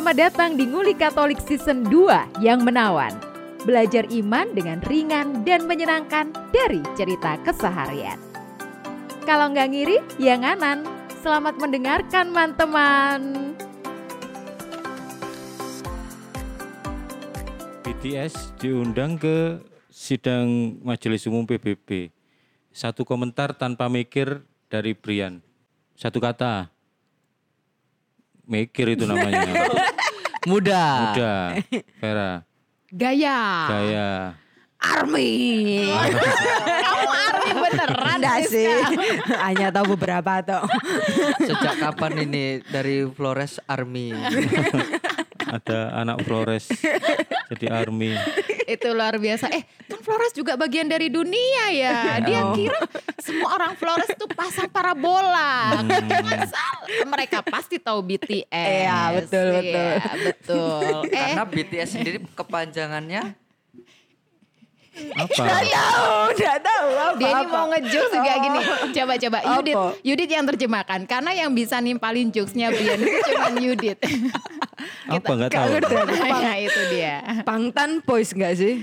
Selamat datang di Nguli Katolik Season 2 yang menawan. Belajar iman dengan ringan dan menyenangkan dari cerita keseharian. Kalau nggak ngiri, ya nganan. Selamat mendengarkan, teman-teman. BTS diundang ke sidang Majelis Umum PBB. Satu komentar tanpa mikir dari Brian. Satu kata. Mikir itu namanya. Muda. Muda. Vera. Gaya. Gaya. Army. Kamu Army beneran Ada Siska? sih. Hanya tahu beberapa tuh. Sejak kapan ini dari Flores Army? Ada anak Flores. Jadi Army. Itu luar biasa. Eh, kan Flores juga bagian dari dunia ya. Dia Oh. kira semua orang Flores itu pasang parabola. Jangan salah. Mereka pasti tahu BTS. Iya, betul, betul. Iya, betul. Eh, Karena BTS sendiri kepanjangannya Apa? tahu, udah tahu apa. dia ini mau ngejokes juga gini. Coba coba Apa? Yudit, Yudit yang terjemahkan. Karena yang bisa nimpalin jokesnya Brian itu cuma Yudit. Apa nggak tahu? ya itu dia. Pangtan Boys enggak sih?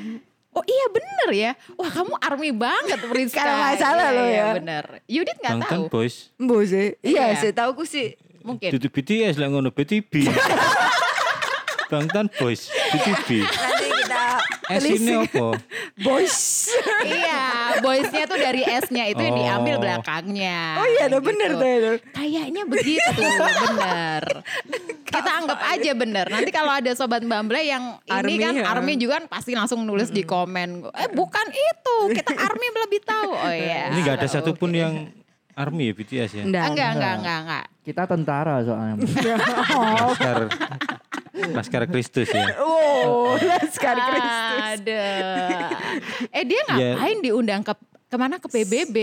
Oh iya bener ya. Wah kamu army banget Priska. Kalau nggak salah Iya, loh iya, ya. bener. Yudit nggak tahu. Boys. Mbok sih. Iya, Iya. sih tahu ku sih. Mungkin. Itu BTS lah ngono BTB. Bangtan Boys. BTB. Nanti kita ini apa? Boys. iya, boysnya tuh dari S-nya itu yang Oh. diambil belakangnya. Oh iya, Gitu. bener tuh itu. Kayaknya begitu, bener. Kita anggap aja bener. Nanti kalau ada sobat Mbak yang ini Army, kan ya. Army juga kan pasti langsung nulis di komen. Eh bukan itu, kita Army lebih tahu. Oh iya. Ini nggak ada satupun yang Army ya BTS ya. Enggak. Enggak, enggak, enggak, enggak. Kita tentara soalnya. Laskar Laskar Kristus ya. Oh, Laskar Kristus. Aduh. Eh dia Ya. ngapain diundang ke ke mana ke PBB?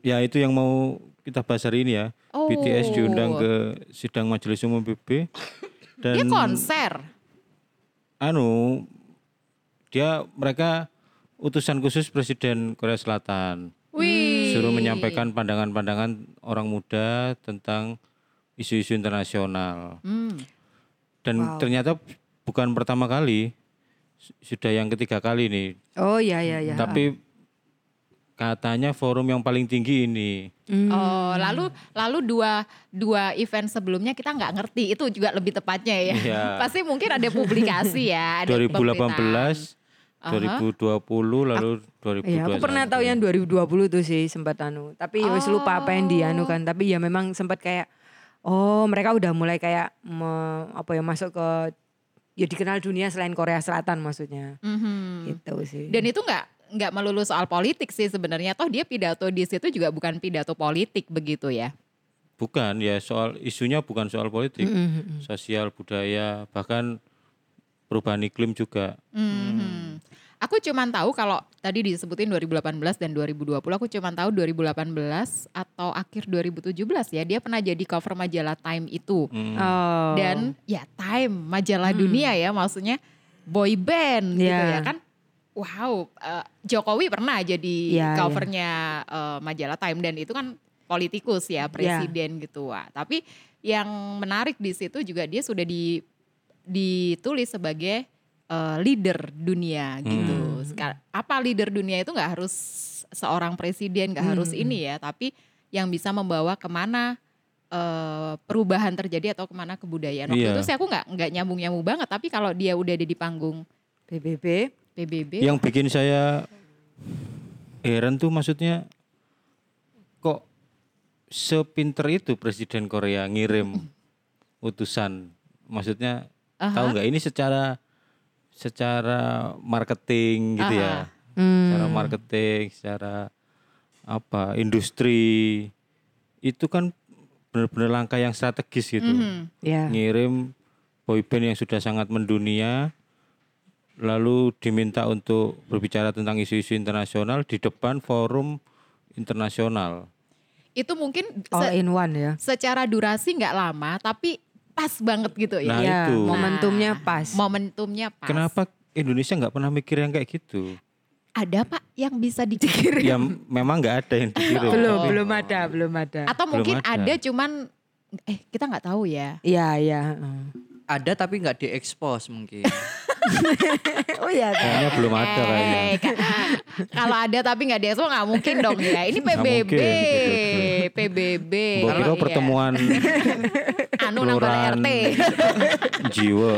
Ya itu yang mau kita bahas hari ini ya. Oh. BTS diundang ke sidang Majelis Umum PBB dan Dia konser. anu dia mereka utusan khusus Presiden Korea Selatan Wih. suruh menyampaikan pandangan-pandangan orang muda tentang isu-isu internasional. Hmm. Dan Wow. ternyata bukan pertama kali, su- sudah yang ketiga kali nih. Oh iya iya iya. Tapi katanya forum yang paling tinggi ini. Hmm. Oh, lalu lalu dua dua event sebelumnya kita nggak ngerti itu juga lebih tepatnya ya. Iya. Pasti mungkin ada publikasi ya. Ada pemberitaan. 2018, 2020, lalu 2021. Iya, aku pernah tahu yang 2020 tuh sih sempat anu. Tapi ya wis lupa apa yang dianu kan. Tapi ya memang sempat kayak oh mereka udah mulai kayak me- apa ya masuk ke ya dikenal dunia selain Korea Selatan maksudnya. Mhm. Gitu sih. Dan itu nggak nggak melulu soal politik sih sebenarnya. Toh dia pidato di situ juga bukan pidato politik begitu ya. Bukan ya soal isunya bukan soal politik, Mm-mm. sosial, budaya, bahkan perubahan iklim juga. Mhm. Aku cuman tahu kalau tadi disebutin 2018 dan 2020, aku cuman tahu 2018 atau akhir 2017 ya, dia pernah jadi cover majalah Time itu. Hmm. Oh. Dan ya Time, majalah dunia ya maksudnya boy band gitu Iya. ya kan. Wow, eh, Jokowi pernah jadi Iya, covernya eh, majalah Time dan itu kan politikus ya, presiden gitu. Wah, tapi yang menarik di situ juga dia sudah di ditulis sebagai eh, leader dunia gitu. Sekar- apa leader dunia itu nggak harus seorang presiden, nggak harus ini ya, tapi yang bisa membawa ke mana eh, perubahan terjadi atau ke mana kebudayaan. Waktu Iya. itu sih aku nggak nggak nyambung nyambung banget, tapi kalau dia udah ada di panggung PBB. PBB, Yang bikin saya heran tuh maksudnya kok sepinter itu Presiden Korea ngirim utusan. Maksudnya tahu nggak ini secara secara marketing gitu ya. Hmm. Secara marketing, secara apa industri itu kan benar-benar langkah yang strategis gitu. Mhm. Ya. Ngirim boyband yang sudah sangat mendunia lalu diminta untuk berbicara tentang isu-isu internasional di depan forum internasional. itu mungkin All se- in one ya. secara durasi nggak lama, tapi pas banget gitu ya. Nah, ya, itu. momentumnya Nah, pas. Momentumnya pas. Kenapa Indonesia nggak pernah mikir yang kayak gitu? Ada pak yang bisa dikirim? ya memang nggak ada yang dikirim. belum, tapi- belum ada, belum ada. Atau Belum mungkin ada. ada. cuman eh kita nggak tahu ya. Iya, iya. heeh. ada tapi nggak diekspos mungkin. oh iya. Kayaknya belum ada kayaknya. Eh, ka- kalau ada tapi nggak di expo nggak mungkin dong ya. Ini PBB, mungkin, PBB. Mbok kira Iya. pertemuan anu kelurahan RT. jiwa.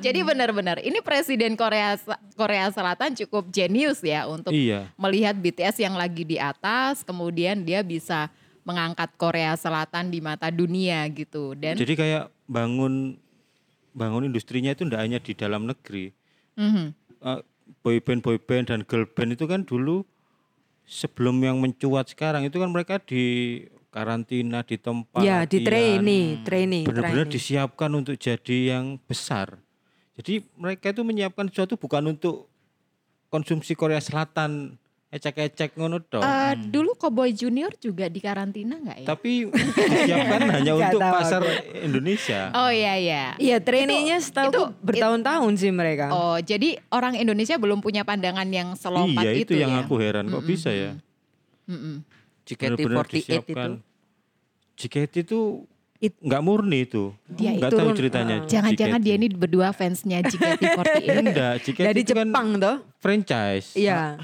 Jadi benar-benar ini presiden Korea Korea Selatan cukup jenius ya untuk Iya. melihat BTS yang lagi di atas, kemudian dia bisa mengangkat Korea Selatan di mata dunia gitu. Dan Jadi kayak bangun bangun industrinya itu tidak hanya di dalam negeri. Mhm. Eh, boyband boyband dan girl band itu kan dulu sebelum yang mencuat sekarang itu kan mereka di karantina di tempat Ya, di training, training, benar-benar disiapkan untuk jadi yang besar. Jadi mereka itu menyiapkan sesuatu bukan untuk konsumsi Korea Selatan ecek-ecek ngono tok. Eh, dulu Cowboy Junior juga di karantina nggak ya? Tapi disiapkan hanya untuk tahu pasar aku. Indonesia. Oh iya iya. Iya, trainingnya setahu itu- bertahun-tahun sih mereka. Oh, jadi orang Indonesia belum punya pandangan yang selompat iya itu, yang ya? aku heran kok bisa ya. Benar-benar JKT48 itu disiapkan. JKT itu It- nggak murni itu. Dia nggak itu tahu ceritanya. uh, Jangan-jangan dia ini berdua fansnya JKT48. enggak, JKT Dari itu kan Jepang toh? franchise. Iya.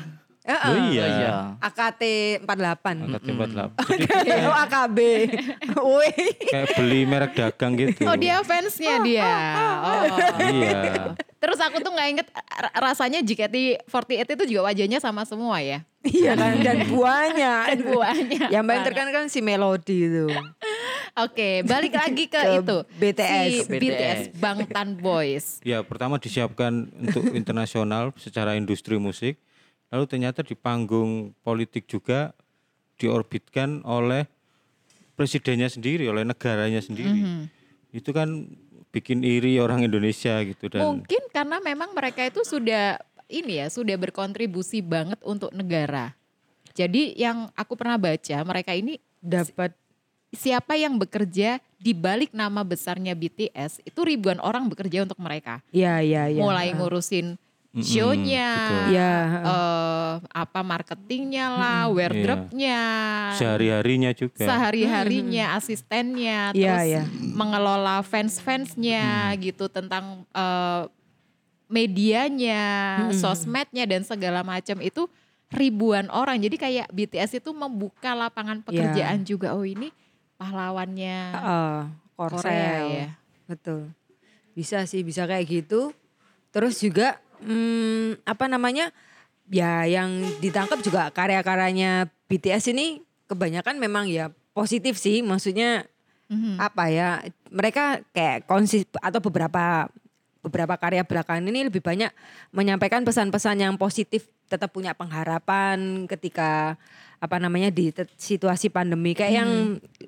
Oh iya. Oh iya. AKT 48. Angkat tempat lah. Jadi oh AKB. Woi. kayak beli merek dagang gitu. Oh dia fansnya dia. Oh. Iya. Terus aku tuh nggak inget ra- rasanya JKT48 itu juga wajahnya sama semua ya. Iya kan dan buahnya. Dan buahnya. Yang paling terkenal kan si Melody itu. Oke, balik lagi ke, Ke itu. BTS. Si BTS Bangtan Boys. Ya pertama disiapkan untuk internasional secara industri musik. Lalu ternyata di panggung politik juga diorbitkan oleh presidennya sendiri, oleh negaranya sendiri. Mhm. Itu kan bikin iri orang Indonesia gitu dan Mungkin karena memang mereka itu sudah ini ya, sudah berkontribusi banget untuk negara. Jadi yang aku pernah baca, mereka ini Dapat siapa yang bekerja di balik nama besarnya BTS itu ribuan orang bekerja untuk mereka. Iya iya iya. Mulai ngurusin Show-nya. Iya. eh, apa marketingnya lah, wardrobe-nya, sehari-harinya juga. sehari-harinya, asistennya, Iya, terus iya. mengelola fans-fansnya gitu tentang eh, medianya, sosmednya dan segala macam itu ribuan orang. Jadi kayak BTS itu membuka lapangan pekerjaan juga. Oh ini pahlawannya Heeh, Korea ya. Betul. Bisa sih, bisa kayak gitu. Terus juga hmm, apa namanya? Ya yang ditangkap juga karya-karyanya BTS ini kebanyakan memang ya positif sih. Maksudnya Mhm. apa ya? Mereka kayak konsis atau beberapa beberapa karya belakangan ini lebih banyak menyampaikan pesan-pesan yang positif, tetap punya pengharapan ketika apa namanya di situasi pandemi kayak yang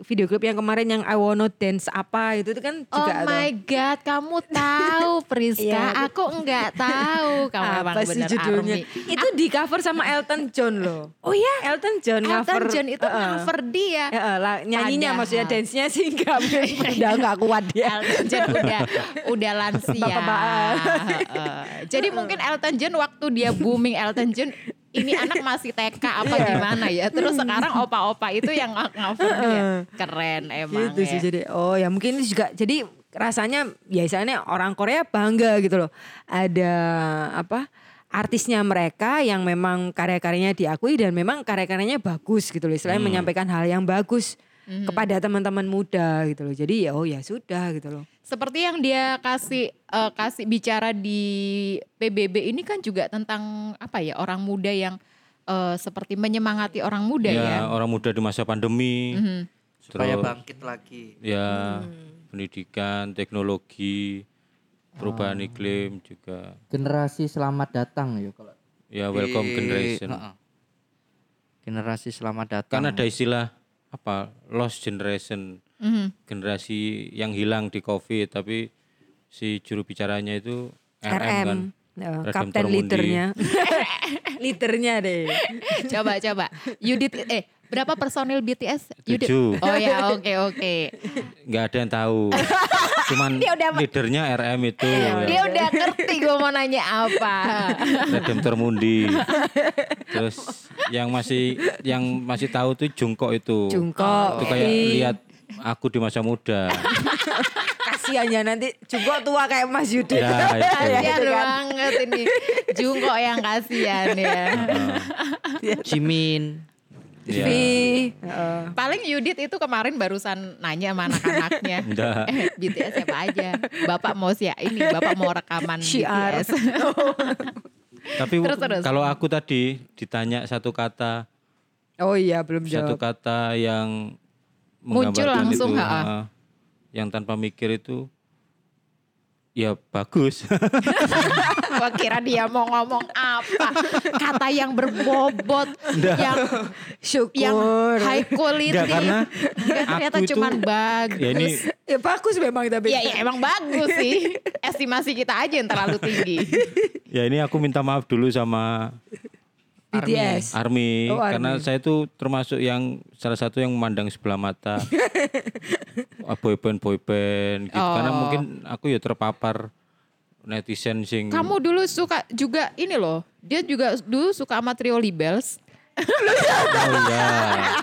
video klip yang kemarin yang I Wanna Dance apa itu tuh kan Oh juga tuh. my god, kamu tahu Priska? Iya, aku enggak tahu. Kamu apa sih judulnya? army. Itu di cover sama Elton John loh. Oh ya, Elton John Elton cover. John itu Heeh. cover dia. Heeh, lah, nyanyinya Padahal. maksudnya dance-nya sih enggak udah enggak kuat dia. Elton John udah udah lansia. Bapak-bapak. Heeh. Jadi mungkin Elton John waktu dia booming Elton John ini anak masih TK apa Iya. gimana ya. Terus sekarang opa-opa itu yang ng- cover dia. Keren emang gitu sih ya. jadi oh ya mungkin ini juga jadi rasanya biasanya orang Korea bangga gitu loh ada apa artisnya mereka yang memang karya-karyanya diakui dan memang karya-karyanya bagus gitu loh selain Hmm. menyampaikan hal yang bagus Mhm. kepada teman-teman muda gitu loh jadi ya oh ya sudah gitu loh Seperti yang dia kasih eh, kasih bicara di PBB ini kan juga tentang apa ya orang muda yang eh, seperti menyemangati orang muda ya. ya, orang muda di masa pandemi. Mhm. supaya Terus bangkit lagi. ya Hmm. pendidikan, teknologi, perubahan Oh. iklim juga. generasi selamat datang ya kalau Ya welcome Di- generation. Heeh. Generasi selamat datang. Kan ada istilah apa? Lost generation. Mhm. Generasi yang hilang di Covid tapi si juru bicaranya itu RM, RM, kan. Redemptor kapten Mundi. leadernya leadernya deh coba coba. Yudit eh berapa personil BTS? Yudit. Tujuh. Oh ya, oke oke. nggak ada yang tahu. Cuman Dia udah- leadernya RM itu Dia ya. udah ngerti gue mau nanya apa. Redemptor Mundi. Terus yang masih yang masih tahu tuh Jungkook itu. Jungkook Itu kayak Ih, lihat aku di masa muda. kasihan ya nanti juga tua kayak Mas Yudi. Ya, itu. Kasihan gitu kan. banget ini. Jungkook yang kasihan ya. Jimin. Ya. Vi, heeh. Paling Yudit itu kemarin barusan nanya sama anak-anaknya. Enggak. Eh, BTS siapa aja? Bapak mau siap ini, Bapak mau rekaman Syiar. BTS. Tapi Terus, terus. kalau aku tadi ditanya satu kata, Oh iya belum satu jawab. kata yang Muncul langsung, itu, ah, yang tanpa mikir itu, ya bagus. Gua kira dia mau ngomong apa? Kata yang berbobot, yang Syukur. yang high quality. Enggak karena Enggak, ternyata cuman bagus. ya ini Ya bagus memang tapi. Ya, ya emang bagus sih. Estimasi kita aja yang terlalu tinggi. ya ini aku minta maaf dulu sama BTS. Army Oh, karena Army. saya itu termasuk yang salah satu yang memandang sebelah mata boyband boyband gitu karena Oh. mungkin aku ya terpapar netizen sing Kamu dulu suka juga ini loh. Dia juga dulu suka sama Trio Libels. oh iya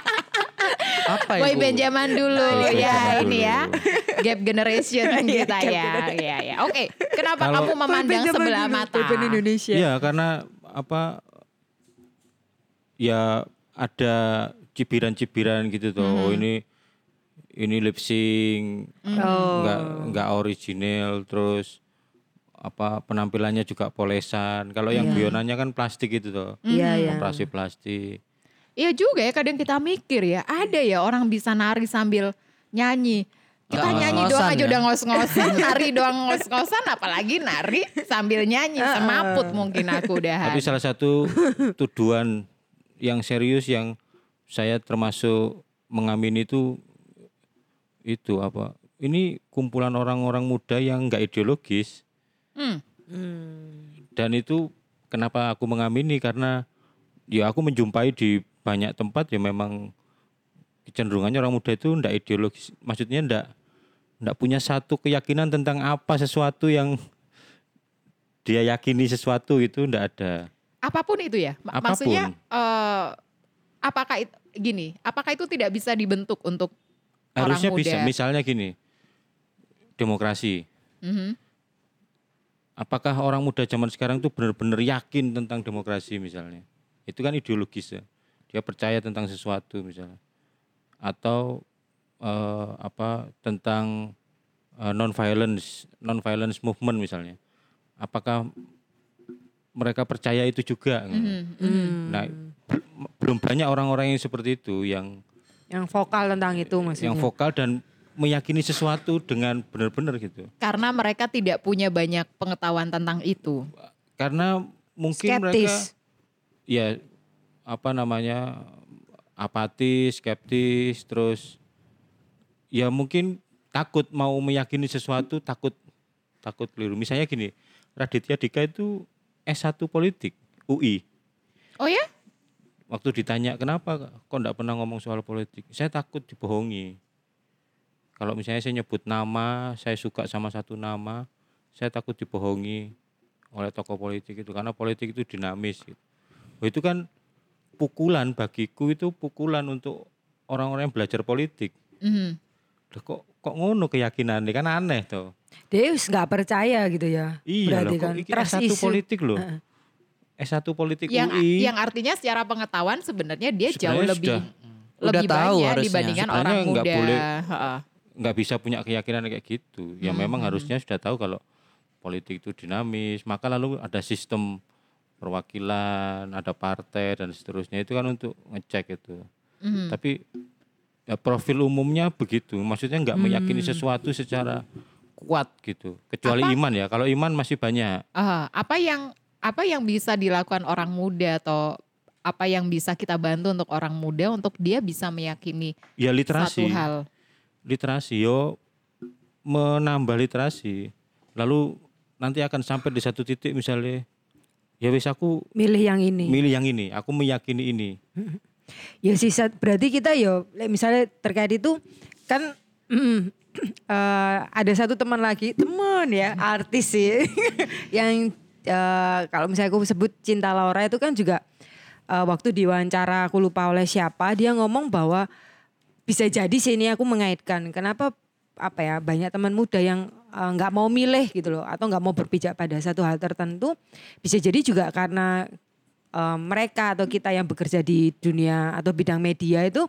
Apa Boy itu? band zaman dulu band ya zaman ini dulu. ya. Gap generation kita ya. Iya ya. Oke, kenapa Kalau- kamu memandang sebelah dulu, mata? boyband Indonesia. Iya karena apa ya ada cibiran-cibiran gitu tuh Mm-hmm. oh ini ini lip sync Oh. nggak nggak original terus apa penampilannya juga polesan kalau yang bionannya kan plastik itu tuh Iya ya. operasi plastik Iya juga ya kadang kita mikir ya. Ada ya orang bisa nari sambil nyanyi. Kita nyanyi doang aja ya? udah ngos-ngosan, nari doang ngos-ngosan apalagi nari sambil nyanyi semaput mungkin aku udah. tapi salah satu tuduhan yang serius yang saya termasuk mengamini itu itu apa? Ini kumpulan orang-orang muda yang nggak ideologis. Hmm. dan itu kenapa aku mengamini? Karena ya aku menjumpai di banyak tempat ya memang kecenderungannya orang muda itu ndak ideologis. Maksudnya ndak ndak punya satu keyakinan tentang apa sesuatu yang dia yakini sesuatu itu ndak ada Apa pun itu ya. Apa pun. Maksudnya eh, apakah it- gini, apakah itu tidak bisa dibentuk untuk harusnya orang muda? bisa misalnya gini demokrasi Mhm. apakah orang muda zaman sekarang itu benar-benar yakin tentang demokrasi misalnya itu kan ideologis ya dia percaya tentang sesuatu misalnya atau eh, apa tentang non violence non violence movement misalnya apakah mereka percaya itu juga Mhm. nah bel- belum banyak orang-orang yang seperti itu yang Yang vokal tentang itu maksudnya. yang vokal dan meyakini sesuatu dengan benar-benar gitu Karena mereka tidak punya banyak pengetahuan tentang itu. karena mungkin mereka Skeptis. ya apa namanya apatis, skeptis, terus ya mungkin takut mau meyakini sesuatu, takut takut keliru. Misalnya gini, Raditya Dika itu S1 politik UI. Oh ya? Waktu ditanya kenapa kok enggak pernah ngomong soal politik, saya takut dibohongi. Kalau misalnya saya nyebut nama, saya suka sama satu nama, saya takut dibohongi oleh tokoh politik itu karena politik itu dinamis gitu. Oh, itu kan pukulan bagiku itu pukulan untuk orang-orang yang belajar politik. Mhm. Loh, kok kok ngono keyakinannya kan aneh tuh. Dia wis nggak percaya gitu ya. Iya loh, Berarti kok kan iki trust S1 issue. politik loh. Heeh. S1 politik Yang UI. yang artinya secara pengetahuan sebenarnya dia jauh Sebenarnya lebih sudah- lebih Udah tahu banyak harusnya. dibandingkan Sebenarnya orang muda. boleh- Heeh. nggak bisa punya keyakinan kayak gitu. Ya Hmm, memang harusnya sudah tahu kalau politik itu dinamis. Maka lalu ada sistem perwakilan, ada partai dan seterusnya itu kan untuk ngecek itu. Mhm. Tapi ya profil umumnya begitu. Maksudnya nggak meyakini Hmm. sesuatu secara kuat gitu. Kecuali Apa? iman ya. Kalau iman masih banyak. Ah, apa yang apa yang bisa dilakukan orang muda atau apa yang bisa kita bantu untuk orang muda untuk dia bisa meyakini Ya satu literasi. hal. Literasi yo menambah literasi. Lalu nanti akan sampai di satu titik misalnya ya wis aku Milih yang ini. milih yang ini, aku meyakini ini. Ya sih berarti kita le- misalnya terkait itu kan mm, eh, ada satu teman lagi, teman ya, artis sih yang eh, kalau misalnya aku sebut Cinta Laura itu kan juga eh, waktu diwawancara aku lupa oleh siapa dia ngomong bahwa bisa jadi sih ini aku mengaitkan. Kenapa apa ya banyak teman muda yang nggak mau milih gitu loh atau nggak mau berpijak pada satu hal tertentu bisa jadi juga karena eh, mereka atau kita yang bekerja di dunia atau bidang media itu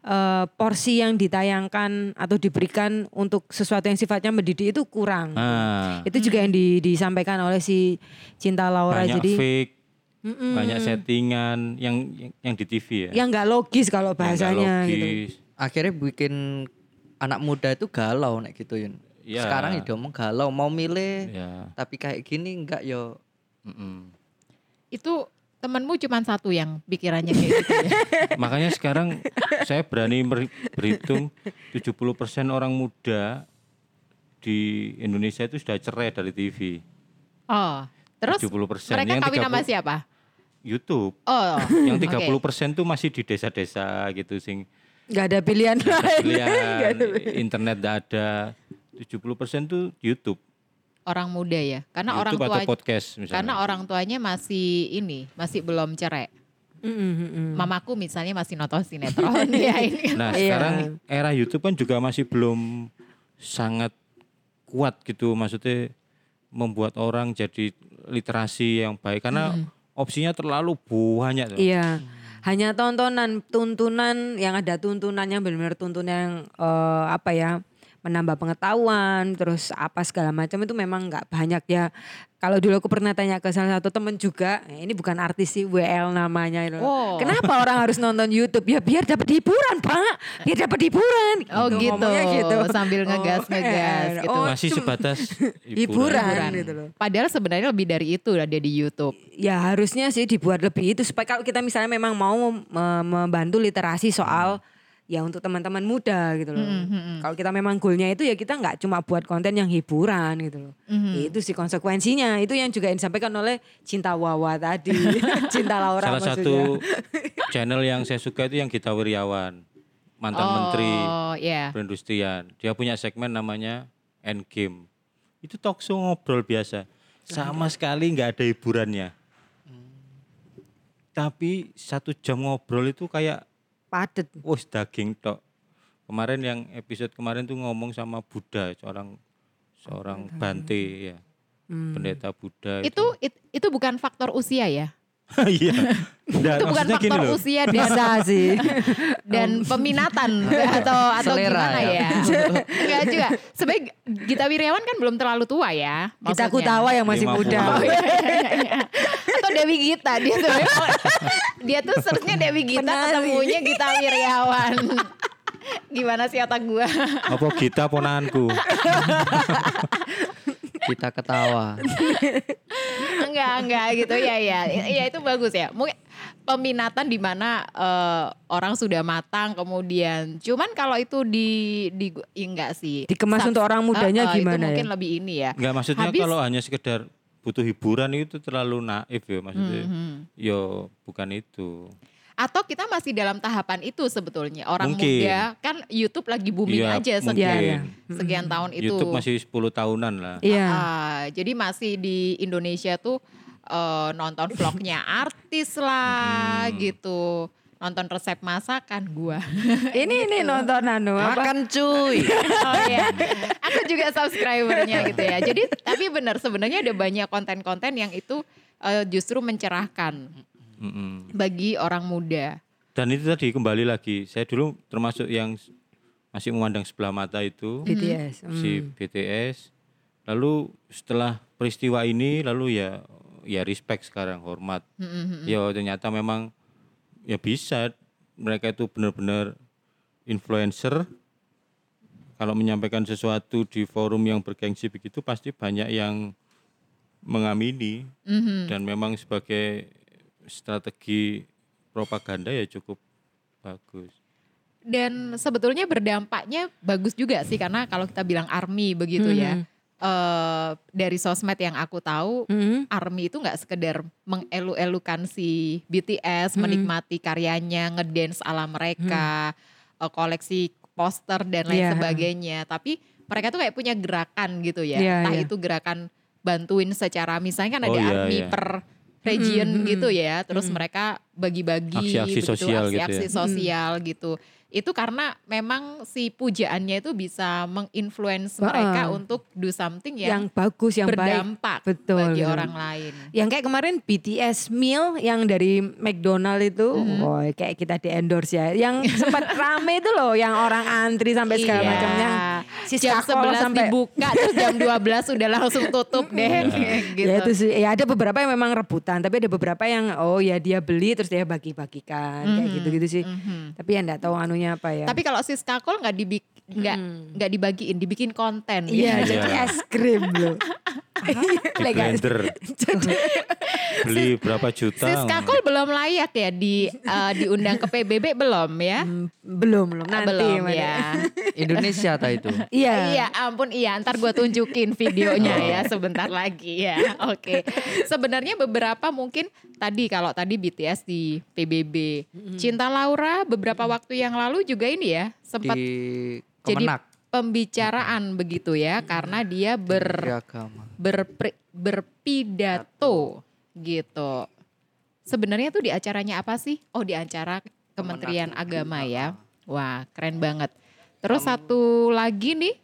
eh, porsi yang ditayangkan atau diberikan untuk sesuatu yang sifatnya mendidik itu kurang. Nah, Itu juga yang di- disampaikan oleh si Cinta Laura banyak jadi fake, Mm-mm. banyak settingan yang yang, yang di TV ya. yang nggak logis kalau Yang nggak bahasanya gitu. logis. Akhirnya bikin anak muda itu galau nek gitu Yun. Iya. Sekarang ya ngomong galau mau milih Ya. tapi kayak gini enggak yo. mm-mm. Itu temanmu cuma satu yang pikirannya kayak gitu ya. Makanya sekarang saya berani berhitung 70% orang muda di Indonesia itu sudah cerai dari TV. Oh, terus 70%. mereka Yang kawin sama 30 siapa? YouTube. Oh, Yang oke. 30% tuh masih di desa-desa gitu sing nggak ada pilihan nggak ada lain. pilihan, internet nggak ada. 70% tuh YouTube. Orang muda ya. Karena orang YouTube tua atau podcast misalnya. karena orang tuanya masih ini, masih belum cerai. Mm, mm, mm. Mamaku misalnya masih nonton sinetron ya ini. Nah Iya. sekarang era YouTube kan juga masih belum sangat kuat gitu maksudnya membuat orang jadi literasi yang baik karena opsinya terlalu banyak tuh. Iya. Hanya tontonan, tuntunan yang ada tuntunannya benar-benar tuntunan yang eh, apa ya menambah pengetahuan, terus apa segala macam itu memang nggak banyak ya. Kalau dulu aku pernah tanya ke salah satu temen juga, eh, ini bukan artis sih WL namanya itu. Oh. Kenapa orang harus nonton YouTube? Ya biar dapat hiburan, Pak. Biar dapat hiburan. Oh gitu, ngomongnya sambil ngegas-ngegas eh, gitu. oh, Masih sebatas hiburan, Hiburan. gitu loh. Padahal sebenarnya lebih dari itu ada di YouTube. Ya harusnya sih dibuat lebih itu supaya kalau kita misalnya memang mau me- membantu literasi soal ya untuk teman-teman muda gitu loh. Kalau kita memang goalnya itu ya kita nggak cuma buat konten yang hiburan gitu loh. Itu sih konsekuensinya. Itu yang juga yang disampaikan oleh Cinta Wawa tadi. Cinta Laura Salah maksudnya. satu channel yang saya suka itu yang Gita Wirjawan, mantan menteri Oh, iya. perindustrian. Dia punya segmen namanya Endgame. Itu talk show ngobrol biasa. Sama sekali nggak ada hiburannya. Tapi satu jam ngobrol itu kayak Padet. wah daging tok. Kemarin yang episode kemarin tuh ngomong sama Buddha, seorang seorang Bante ya. Pendeta Buddha Itu it- itu bukan faktor usia ya. Iya. Itu bukan gini faktor loh. usia dan Bisa sih. dan peminatan atau atau Selera gimana ya. ya? Enggak juga. Sebagai Gita Wirjawan kan belum terlalu tua ya. Kita maksudnya. kutawa yang masih 50. muda. Oh, iya, iya, iya. Atau Dewi Gita dia tuh. dia tuh seharusnya Dewi Gita Penari. ketemunya Gita Wirjawan. Gimana sih otak gua? Apa Gita ponanku? Kita ketawa. enggak, enggak gitu ya ya. Ya itu bagus ya. Mungkin peminatan di mana eh, orang sudah matang kemudian cuman kalau itu di di ya enggak sih. Dikemas untuk orang mudanya eh, eh, gimana Itu ya? mungkin lebih ini ya. Enggak maksudnya Habis- kalau hanya sekedar butuh hiburan itu terlalu naif ya maksudnya. Mhm. Yo bukan itu. Atau kita masih dalam tahapan itu sebetulnya orang Mungkin. muda kan YouTube lagi booming Iya, aja mungkin. sekian Iya, sekian tahun itu. YouTube masih 10 tahunan lah. Iya. Ah, jadi masih di Indonesia tuh eh, nonton vlognya artis lah gitu. Nonton resep masakan gua. Ini ini nonton anu apa? Makan cuy. oh iya. Aku juga subscribernya gitu ya. Jadi tapi benar sebenarnya ada banyak konten-konten yang itu eh, justru mencerahkan Mm-mm. bagi orang muda. Dan itu tadi kembali lagi, saya dulu termasuk yang masih memandang sebelah mata itu BTS. Si BTS. Lalu setelah peristiwa ini lalu ya ya respect sekarang hormat. Ya ternyata memang ya bisa mereka itu benar-benar influencer kalau menyampaikan sesuatu di forum yang bergengsi begitu pasti banyak yang mengamini dan memang sebagai strategi propaganda ya cukup bagus. Dan sebetulnya berdampaknya bagus juga sih karena kalau kita bilang army begitu ya. eh, dari sosmed yang aku tahu Hmm. ARMY itu nggak sekedar mengelu-elukan si BTS, menikmati karyanya, ngedance ala mereka, eh, koleksi poster dan lain Iya. sebagainya. Tapi mereka tuh kayak punya gerakan gitu ya. Iya, Entah iya. itu gerakan bantuin secara misalnya kan Oh, ada iya, ARMY iya. per region Mm, mm, gitu ya. Terus mm. mereka bagi-bagi Aksi-aksi begitu, sosial gitu ya. aksi-aksi sosial gitu. Itu karena memang si pujaannya itu bisa menginfluence Heeh. mereka untuk do something yang yang, bagus, yang baik. berdampak Betul, bagi betul. orang lain. Yang kayak kemarin BTS meal yang dari McDonald itu, Mm-hmm. oh kayak kita di endorse ya. Yang sempat rame itu loh, yang orang antri sampai segala Iya. macam. Yang si jam Skakol 11 sampai dibuka terus jam 12 udah langsung tutup deh gitu. Ya itu sih, ya ada beberapa yang memang rebutan, tapi ada beberapa yang oh ya dia beli terus dia bagi-bagikan kayak Mhm, gitu-gitu sih. mhm. Tapi ya enggak tahu anunya apa ya. Tapi kalau si skakol nggak dibik nggak nggak dibagiin, dibikin konten. Iya, gitu. jadi Iya. es krim loh. Di blender. Beli berapa juta? Si skakol belum layak ya di eh, diundang ke PBB belum ya? Hmm, belum belum nanti belum ya. Indonesia ta itu. Iya. Iya ampun iya ntar gue tunjukin videonya ya sebentar lagi ya oke sebenarnya beberapa mungkin tadi kalau tadi BTS di PBB Cinta Laura beberapa waktu yang lalu juga ini ya sempat Di jadi pembicaraan begitu ya karena dia ber berpri- berpidato gitu. Sebenarnya tuh di acaranya apa sih? Oh di acara Kementerian Agama ya. Wah keren banget. Terus satu lagi nih,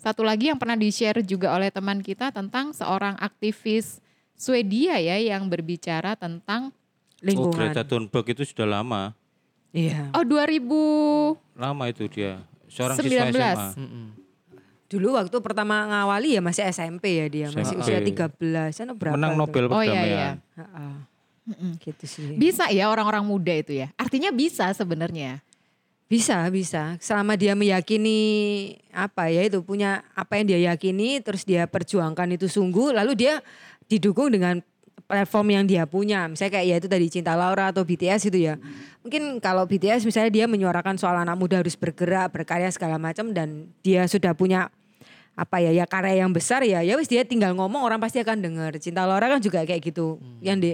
satu lagi yang pernah di-share juga oleh teman kita tentang seorang aktivis Swedia ya yang berbicara tentang Oh Lingkungan. Greta Thunberg itu sudah lama. Iya. oh 2000 Lama itu dia. Seorang 19. siswa SMA. Mm-mm. Dulu waktu pertama ngawali ya masih SMP ya dia, masih SMP. usia 13 an berapa? Menang? Nobel Oh, iya, perdamaian. iya. Heeh. Gitu sih. bisa ya orang-orang muda itu ya. Artinya bisa sebenarnya. Bisa, bisa. Selama dia meyakini apa ya itu punya apa yang dia yakini terus dia perjuangkan itu sungguh lalu dia didukung dengan platform yang dia punya. Misalnya kayak ya itu tadi Cinta Laura atau BTS itu ya. Mungkin kalau BTS misalnya dia menyuarakan soal anak muda harus bergerak, berkarya segala macam dan dia sudah punya apa ya ya karya yang besar ya ya wis dia tinggal ngomong orang pasti akan dengar. Cinta Laura kan juga kayak gitu. Yang di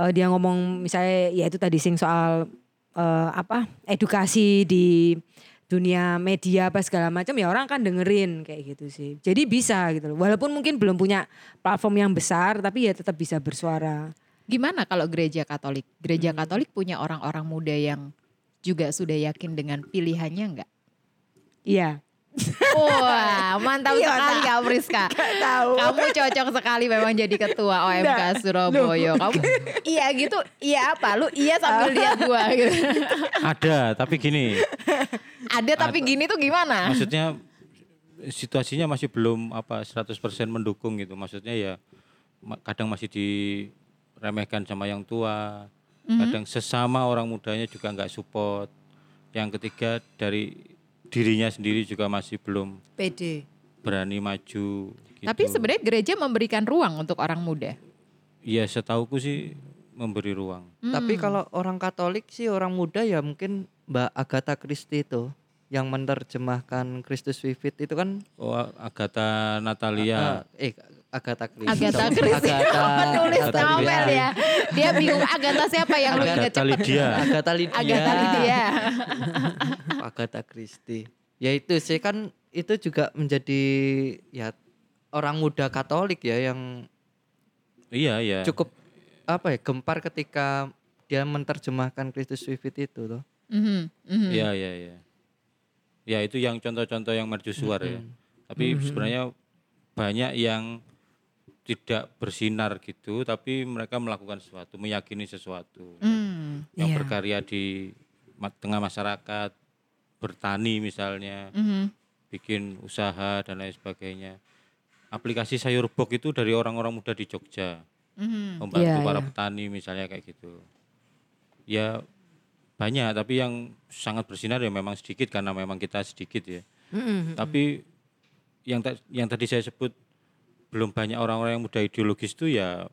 eh, dia ngomong misalnya ya itu tadi sing soal eh, apa edukasi di dunia media apa segala macam ya orang akan dengerin kayak gitu sih. Jadi bisa gitu loh. Walaupun mungkin belum punya platform yang besar tapi ya tetap bisa bersuara. Gimana kalau gereja Katolik? Gereja Katolik punya orang-orang muda yang juga sudah yakin dengan pilihannya enggak? Iya. Wah, mantap Iya, sekali Kak Priska. Kamu cocok sekali memang jadi ketua OMK Surabaya. Kamu iya gitu, iya apa? Lu iya sambil lihat gua gitu. Ada, tapi gini. Ada tapi gini tuh gimana? Maksudnya situasinya masih belum apa 100% mendukung gitu. Maksudnya ya kadang masih diremehkan sama yang tua. Kadang sesama orang mudanya juga nggak support. Yang ketiga dari dirinya sendiri juga masih belum PD. berani maju. Gitu. Tapi sebenarnya gereja memberikan ruang untuk orang muda. Iya setauku sih memberi ruang. Tapi kalau orang Katolik sih orang muda ya mungkin Mbak Agatha Christie itu yang menerjemahkan Kristus Vivit itu kan Oh Agatha Natalia. eh, eh Agatha Christie. Agatha. Christie Agatha, penulis Agatha novel Christie. ya. Dia bingung Agatha siapa yang lu ingat Agatha. Lydia. Agatha Lydia. Agatha Lydia. Agatha Christie. Ya itu sih kan itu juga menjadi ya orang muda Katolik ya yang Iya iya. cukup apa ya gempar ketika dia menerjemahkan Kristus Vivit itu loh. Mhm, mhm. Iya iya iya. Ya itu yang contoh-contoh yang mercusuar ya. Tapi sebenarnya banyak yang tidak bersinar gitu, tapi mereka melakukan sesuatu, meyakini sesuatu, Hmm, yang Iya. berkarya di tengah masyarakat, bertani misalnya, mhm. bikin usaha dan lain sebagainya. Aplikasi sayur bok itu dari orang-orang muda di Jogja, Mhm. membantu Iya, para iya. petani misalnya kayak gitu. Ya banyak, tapi yang sangat bersinar ya memang sedikit karena memang kita sedikit ya. Mm-mm. Tapi yang ta- yang tadi saya sebut belum banyak orang-orang yang muda ideologis itu ya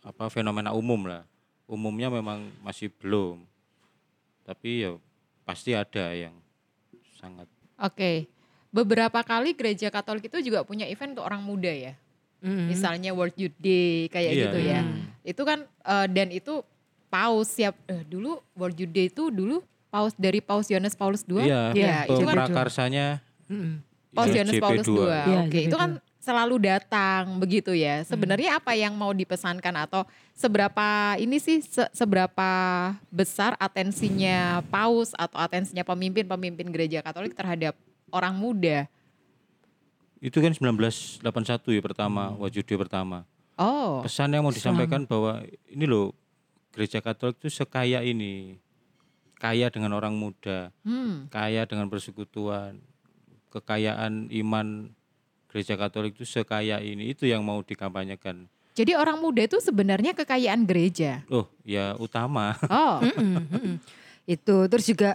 apa fenomena umum lah. Umumnya memang masih belum. Tapi ya pasti ada yang sangat Oke. Beberapa kali gereja Katolik itu juga punya event untuk orang muda ya. Mm-mm. Misalnya World Youth Day kayak Iya, gitu iya. ya. Itu kan eh, dan itu paus siap eh, dulu World Youth Day itu dulu paus dari Paus Yohanes Paulus II. Iya, Ya, itu kan prakarsanya Mm-mm. Paus ya, Yohanes Paulus JP2. II. Iya, Oke, itu JP2. kan selalu datang begitu ya. Sebenarnya apa yang mau dipesankan atau seberapa ini sih se- seberapa besar atensinya paus atau atensinya pemimpin-pemimpin gereja Katolik terhadap orang muda? Itu kan 1981 ya pertama, Wajude pertama. Oh, Pesan yang mau disampaikan bahwa ini loh gereja Katolik itu sekaya ini. Kaya dengan orang muda, hmm. kaya dengan persekutuan, kekayaan iman gereja Katolik itu sekaya ini. Itu yang mau dikampanyekan. Jadi orang muda itu sebenarnya kekayaan gereja. Oh, ya utama. Oh, Mm-mm, mm-mm. Itu terus juga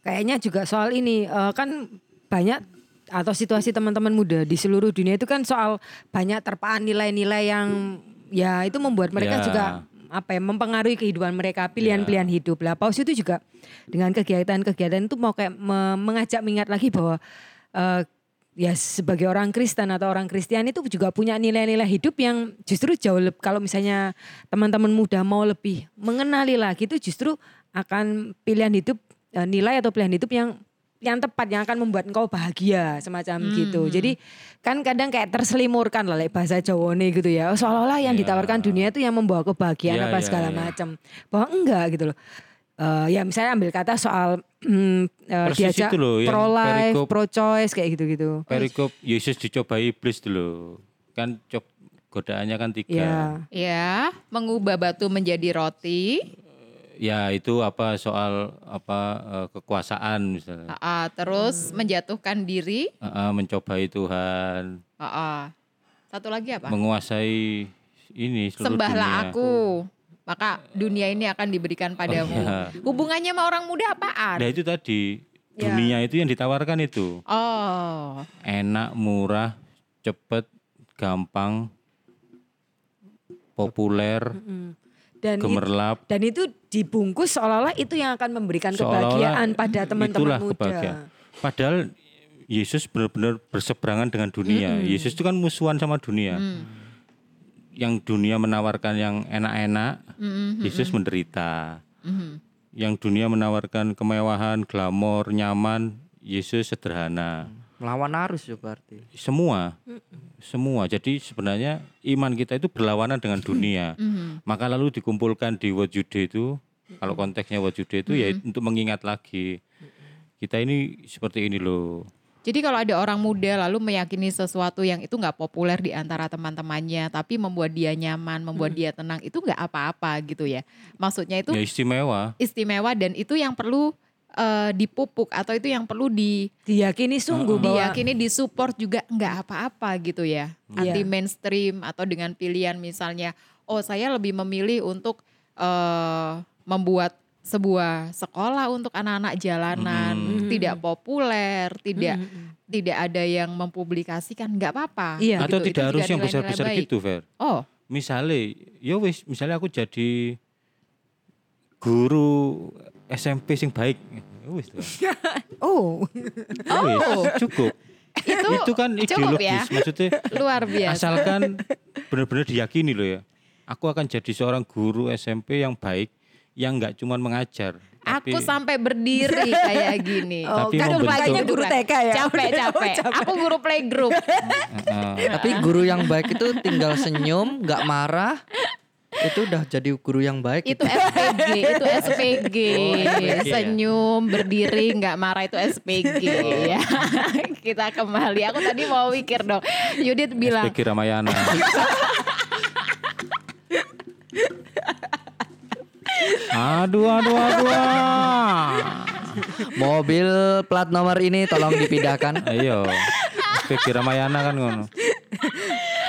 kayaknya juga soal ini eh, kan banyak atau situasi teman-teman muda di seluruh dunia itu kan soal banyak terpaan nilai-nilai yang ya itu membuat mereka Ya. juga apa ya mempengaruhi kehidupan mereka pilihan-pilihan hidup lah paus itu juga dengan kegiatan-kegiatan itu mau kayak me- mengajak mengingat lagi bahwa eh, ya sebagai orang Kristen atau orang Kristian itu juga punya nilai-nilai hidup yang justru jauh lebih kalau misalnya teman-teman muda mau lebih mengenali lagi itu justru akan pilihan hidup eh, nilai atau pilihan hidup yang yang tepat yang akan membuat engkau bahagia semacam Hmm, gitu. Jadi kan kadang kayak terselimurkan lah like bahasa Jawa nih gitu ya. Seolah-olah yang Ya. ditawarkan dunia itu yang membawa kebahagiaan Ya, apa ya, segala ya. macam. Bahwa enggak gitu loh. Eh, ya misalnya ambil kata soal mm, Persis diajak itu loh, yang pro life, perikop- pro choice kayak gitu-gitu. Perikop Yesus dicobai iblis dulu. Kan cop godaannya kan tiga. Ya. ya, mengubah batu menjadi roti. Ya itu apa soal apa eh, kekuasaan misalnya. Ah, ah, terus menjatuhkan diri. Eh, eh, mencobai Tuhan, Ah, ah. Satu lagi apa? menguasai ini seluruh Sembahlah dunia. aku, maka dunia ini akan diberikan padamu. iya. Hubungannya sama orang muda apaan? Nah itu tadi Ya. dunia itu yang ditawarkan itu Oh, enak, murah, cepet, gampang, populer, Mm. Dan gemerlap. dan itu dibungkus seolah-olah itu yang akan memberikan kebahagiaan pada teman-teman muda. kebahagiaan. Padahal Yesus benar-benar berseberangan dengan dunia. Yesus itu kan musuhan sama dunia. Yang dunia menawarkan yang enak-enak, Yesus menderita. mhm. Yang dunia menawarkan kemewahan, glamor, nyaman, Yesus sederhana. Melawan arus ya berarti. Semua, semua. Jadi sebenarnya iman kita itu berlawanan dengan dunia. Mhm. Maka lalu dikumpulkan di World Jude itu, kalau konteksnya World Jude itu ya untuk mengingat lagi kita ini seperti ini loh. Jadi kalau ada orang muda lalu meyakini sesuatu yang itu nggak populer di antara teman-temannya, tapi membuat dia nyaman, membuat dia tenang, itu nggak apa-apa gitu ya. Maksudnya itu Ya istimewa. istimewa dan itu yang perlu eh, dipupuk atau itu yang perlu di Diyakini sungguh bahwa diyakini disupport juga nggak apa-apa gitu ya. Iya. Anti mainstream atau dengan pilihan misalnya, oh saya lebih memilih untuk eh, membuat sebuah sekolah untuk anak-anak jalanan, Mhm. tidak populer, tidak Mm-mm. tidak ada yang mempublikasikan, nggak apa-apa. Iya. Atau Gitu, itu tidak juga harus yang besar-besar gitu, Fer. Oh, Misalnya, ya wis, misalnya aku jadi guru SMP sing baik. Ya Wis. Oh, Ya wis, cukup. itu, itu kan cukup ya, ideologis, maksudnya luar biasa. asalkan benar-benar diyakini loh ya. Aku akan jadi seorang guru SMP yang baik, yang nggak cuma mengajar. tapi- Aku sampai berdiri kayak gini. Oh, Tapi lagi, Kayaknya guru. TK ya? Capek, capek. capek. Aku guru playgroup. Heeh. Tapi guru yang baik itu tinggal senyum, nggak marah. Itu udah jadi guru yang baik. itu SPG, itu SPG. Oh, SPG ya? Senyum, berdiri, nggak marah itu SPG ya. Kita kembali. Aku tadi mau mikir dong. Yudit bilang, SPG Ramayana. Aduh, aduh, aduh. Mobil plat nomor ini tolong dipindahkan. Ayo. SPG Ramayana kan ngono.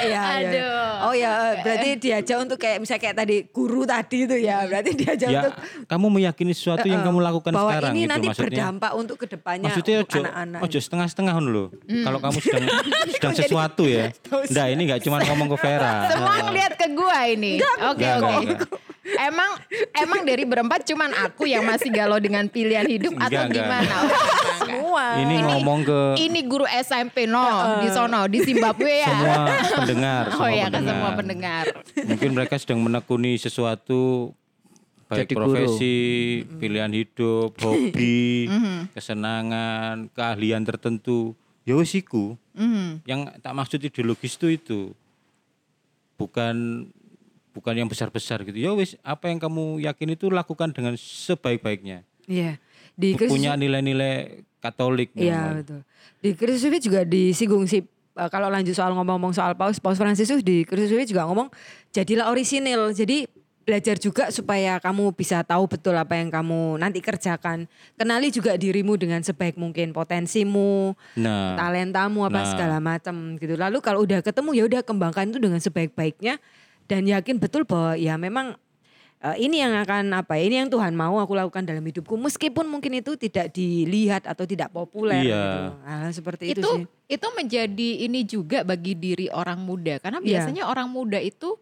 iya, iya. Aduh. Oh ya, berarti diajak untuk kayak misalnya kayak tadi guru tadi itu ya, berarti diajak Ya, untuk kamu meyakini sesuatu yang eh, kamu lakukan bahwa sekarang ini gitu nanti maksudnya. berdampak untuk ke depannya Maksudnya untuk ojo, anak-anak. ojo setengah-setengah loh. Hmm. Kalau kamu sedang sedang sesuatu ya. Enggak, ini enggak cuma ngomong ke Vera. semua ngeliat ke gua ini. Oke, oke. enggak, enggak. Emang emang dari berempat cuman aku yang masih galau dengan pilihan hidup atau Enggak, gimana? enggak. Oh, enggak, enggak. Semua. Ini ngomong ke Ini guru SMP no di sono di Zimbabwe ya. semua pendengar, oh semua iya ke pendengar. semua pendengar. Mungkin mereka sedang menekuni sesuatu baik Jadi guru. profesi, pilihan hidup, hobi, kesenangan, keahlian tertentu. ya wis iku. Yang tak maksud ideologis itu itu bukan bukan yang besar-besar gitu. Ya wis apa yang kamu yakin itu lakukan dengan sebaik-baiknya. Iya. Di Kristus Punya nilai-nilai Katolik. Iya betul. Di Kristus juga disinggung sih eh, kalau lanjut soal ngomong-ngomong soal Paus, Paus Fransiskus di Kristus juga ngomong jadilah orisinil. Jadi belajar juga supaya kamu bisa tahu betul apa yang kamu nanti kerjakan. Kenali juga dirimu dengan sebaik mungkin potensimu, Nah, talentamu apa Nah. segala macam gitu. Lalu kalau udah ketemu ya udah kembangkan itu dengan sebaik-baiknya dan yakin betul bahwa ya memang eh, ini yang akan apa ya, ini yang Tuhan mau aku lakukan dalam hidupku meskipun mungkin itu tidak dilihat atau tidak populer Iya. gitu. Nah, seperti itu, itu sih. itu menjadi ini juga bagi diri orang muda karena Iya. biasanya orang muda itu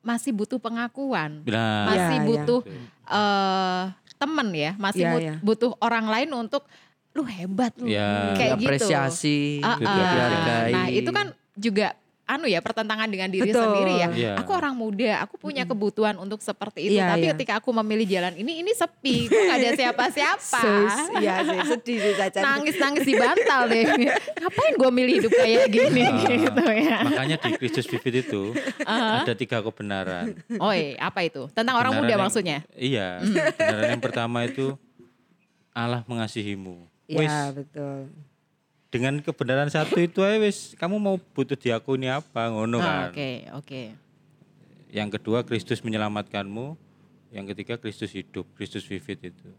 masih butuh pengakuan nah, masih Iya, iya. butuh eh temen ya masih Iya, mut- iya. butuh orang lain untuk lu hebat lu Iya. kayak gitu Apresiasi, Gitu, ah. dihargai. nah itu kan juga anu ya pertentangan dengan diri Betul. sendiri ya Iya. aku orang muda aku punya kebutuhan untuk seperti itu Iya, tapi iya. ketika aku memilih jalan ini ini sepi kok gak ada siapa-siapa iya sih sedih sih Caca. nangis nangis di bantal deh ngapain gue milih hidup kayak gini Ah, gitu ya Makanya di Kristus Vivid itu ada tiga kebenaran. Oi, apa itu? Tentang orang Kebenaran muda yang- maksudnya? Iya, kebenaran yang pertama itu Allah mengasihimu. Iya betul. Dengan kebenaran satu itu aja wis kamu mau butuh diakuni apa ngono Ah, kan. Oke, oke. Yang kedua Kristus menyelamatkanmu, yang ketiga Kristus hidup, Kristus Vivid itu.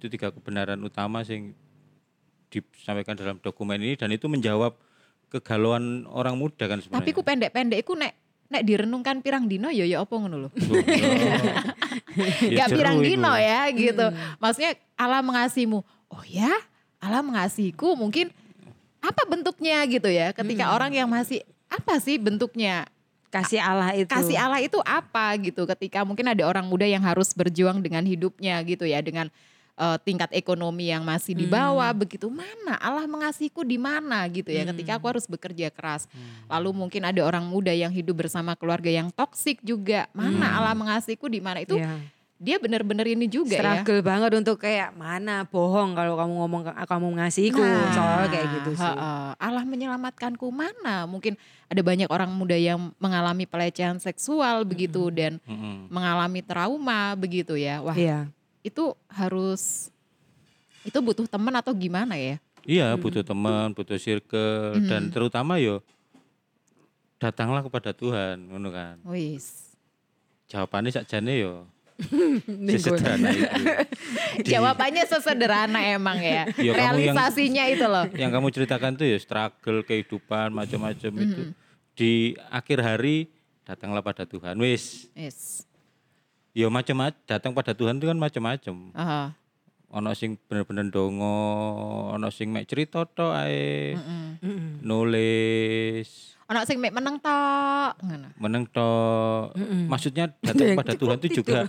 Itu tiga kebenaran utama yang disampaikan dalam dokumen ini dan itu menjawab kegalauan orang muda kan sebenarnya. Tapi ku pendek-pendek ku nek nek direnungkan pirang dino ya ya apa ngono lho. Loh, ya. Ya Gak jeru pirang dino ya gitu. Maksudnya Allah mengasihimu. Oh ya? Allah mengasihiku mungkin apa bentuknya gitu ya. Ketika orang yang masih apa sih bentuknya? Kasih Allah itu. Kasih Allah itu apa gitu ketika mungkin ada orang muda yang harus berjuang dengan hidupnya gitu ya dengan eh, tingkat ekonomi yang masih di bawah begitu mana Allah mengasihiku di mana gitu ya ketika aku harus bekerja keras lalu mungkin ada orang muda yang hidup bersama keluarga yang toksik juga mana Allah mengasihiku di mana itu Iya. Dia benar-benar ini juga ya struggle banget untuk kayak mana bohong kalau kamu ngomong kamu mengasihiku soal kayak gitu sih. Nah, heeh. Allah menyelamatkanku mana mungkin ada banyak orang muda yang mengalami pelecehan seksual begitu dan Mm-mm. mengalami trauma begitu ya wah Iya. itu harus itu butuh teman atau gimana ya? Iya, butuh teman, butuh circle dan terutama yo datanglah kepada Tuhan, ngono kan. Wis. Jawabannya sakjane yo sesederhana itu. Jawabannya sesederhana emang ya. Ya, kamu yang- Realisasinya itu loh. Yang kamu ceritakan tuh ya struggle kehidupan macam-macam itu di akhir hari datanglah pada Tuhan. Wis, Yes. yo macam-macam datang pada Tuhan itu kan macam-macam. Aha. Ono sing bener-bener dongo, ono sing mek cerita tok ae, Mm-mm. nulis, Ono sing mek meneng tok ngono. meneng tok. Maksudnya datang pada Tuhan itu juga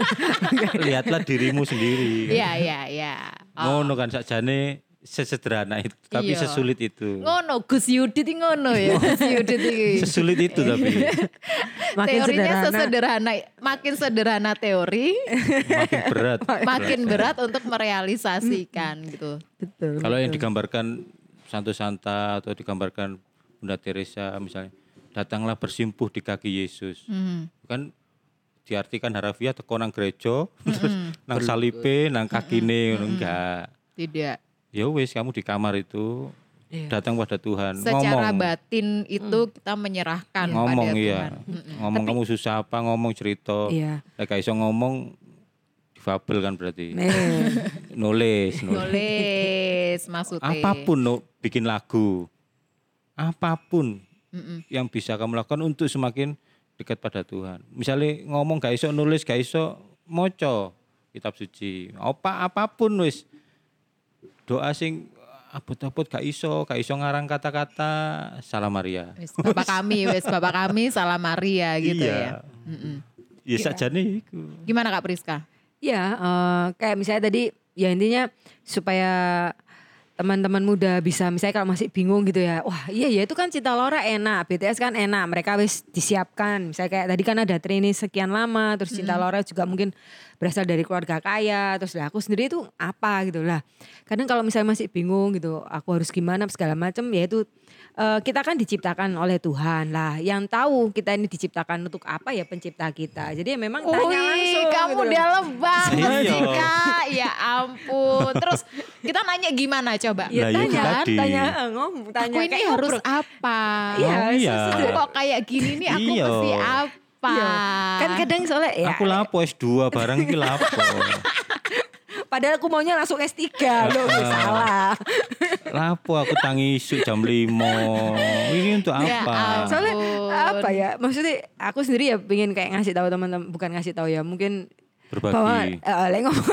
lihatlah dirimu sendiri. Iya iya iya. Oh. Ngono kan sakjane sesederhana itu, tapi Iya. sesulit itu. Ngono Gus Yudit iki ngono ya. Gus Yudit iki. Sesulit itu tapi Makin Teorinya sederhana. sesederhana, makin sederhana teori, makin berat. makin berat untuk merealisasikan gitu. Betul. Kalau yang digambarkan Santo Santa atau digambarkan Bunda Teresa misalnya, datanglah bersimpuh di kaki Yesus. Hmm. Kan diartikan harafiah teko nang gereja, terus nang salipe, nang kakine ngono enggak. Tidak. Ya wis kamu di kamar itu Iya. datang pada Tuhan, Secara ngomong. batin itu kita menyerahkan ngomong pada iya. Tuhan. Mm-mm. Ngomong kamu susah apa, ngomong cerita. Iya. Lek iso ngomong difabel kan berarti. Nih. Nulis, nulis. Nulis maksudnya. Apa pun no, bikin lagu. Apa pun Mm-mm. yang bisa kamu lakukan untuk semakin dekat pada Tuhan. Misalnya ngomong gak iso nulis, gak iso moco kitab suci. Apa apa pun wis doa sing abot-abot gak iso, gak iso ngarang kata-kata salam Maria. Wis, Bapak kami, wis Bapak kami salam Maria gitu Iya. ya. Mm-mm. Ya sajane iku. Gimana Kak Priska? Ya, eh, kayak misalnya tadi ya intinya supaya teman-teman muda bisa misalnya kalau masih bingung gitu ya wah iya ya itu kan Cinta Laura enak BTS kan enak. Mereka wis disiapkan. Misalnya kayak tadi kan ada training sekian lama terus Cinta Laura juga mungkin berasal dari keluarga kaya terus lah aku sendiri itu apa? Gitu lah. Kadang kalau misalnya masih bingung gitu aku harus gimana? segala macam ya itu eh, kita kan diciptakan oleh Tuhan lah yang tahu kita ini diciptakan untuk apa ya pencipta kita jadi ya memang tanya Wih, langsung kamu gitu dalam banget Iya. sih kak. Ya ampun. Terus kita nanya gimana coba? Ya itu tanya, tadi. tanya, eh, ngomong, tanya Aku ini kayak harus ngobrol. apa? Iya, Oh, iya. Kok kayak gini nih aku Iya. mesti apa? Iya. Kan kadang soalnya ya, Aku lapo S2 barang iki lapo. padahal aku maunya langsung S3 loh, salah. lapo aku tangi isuk jam 5. Ini untuk Ya apa? ampun. Soalnya apa ya? Maksudnya aku sendiri ya pengen kayak ngasih tahu teman-teman, bukan ngasih tahu ya, mungkin Berbagi. bahwa eh, lek ngomong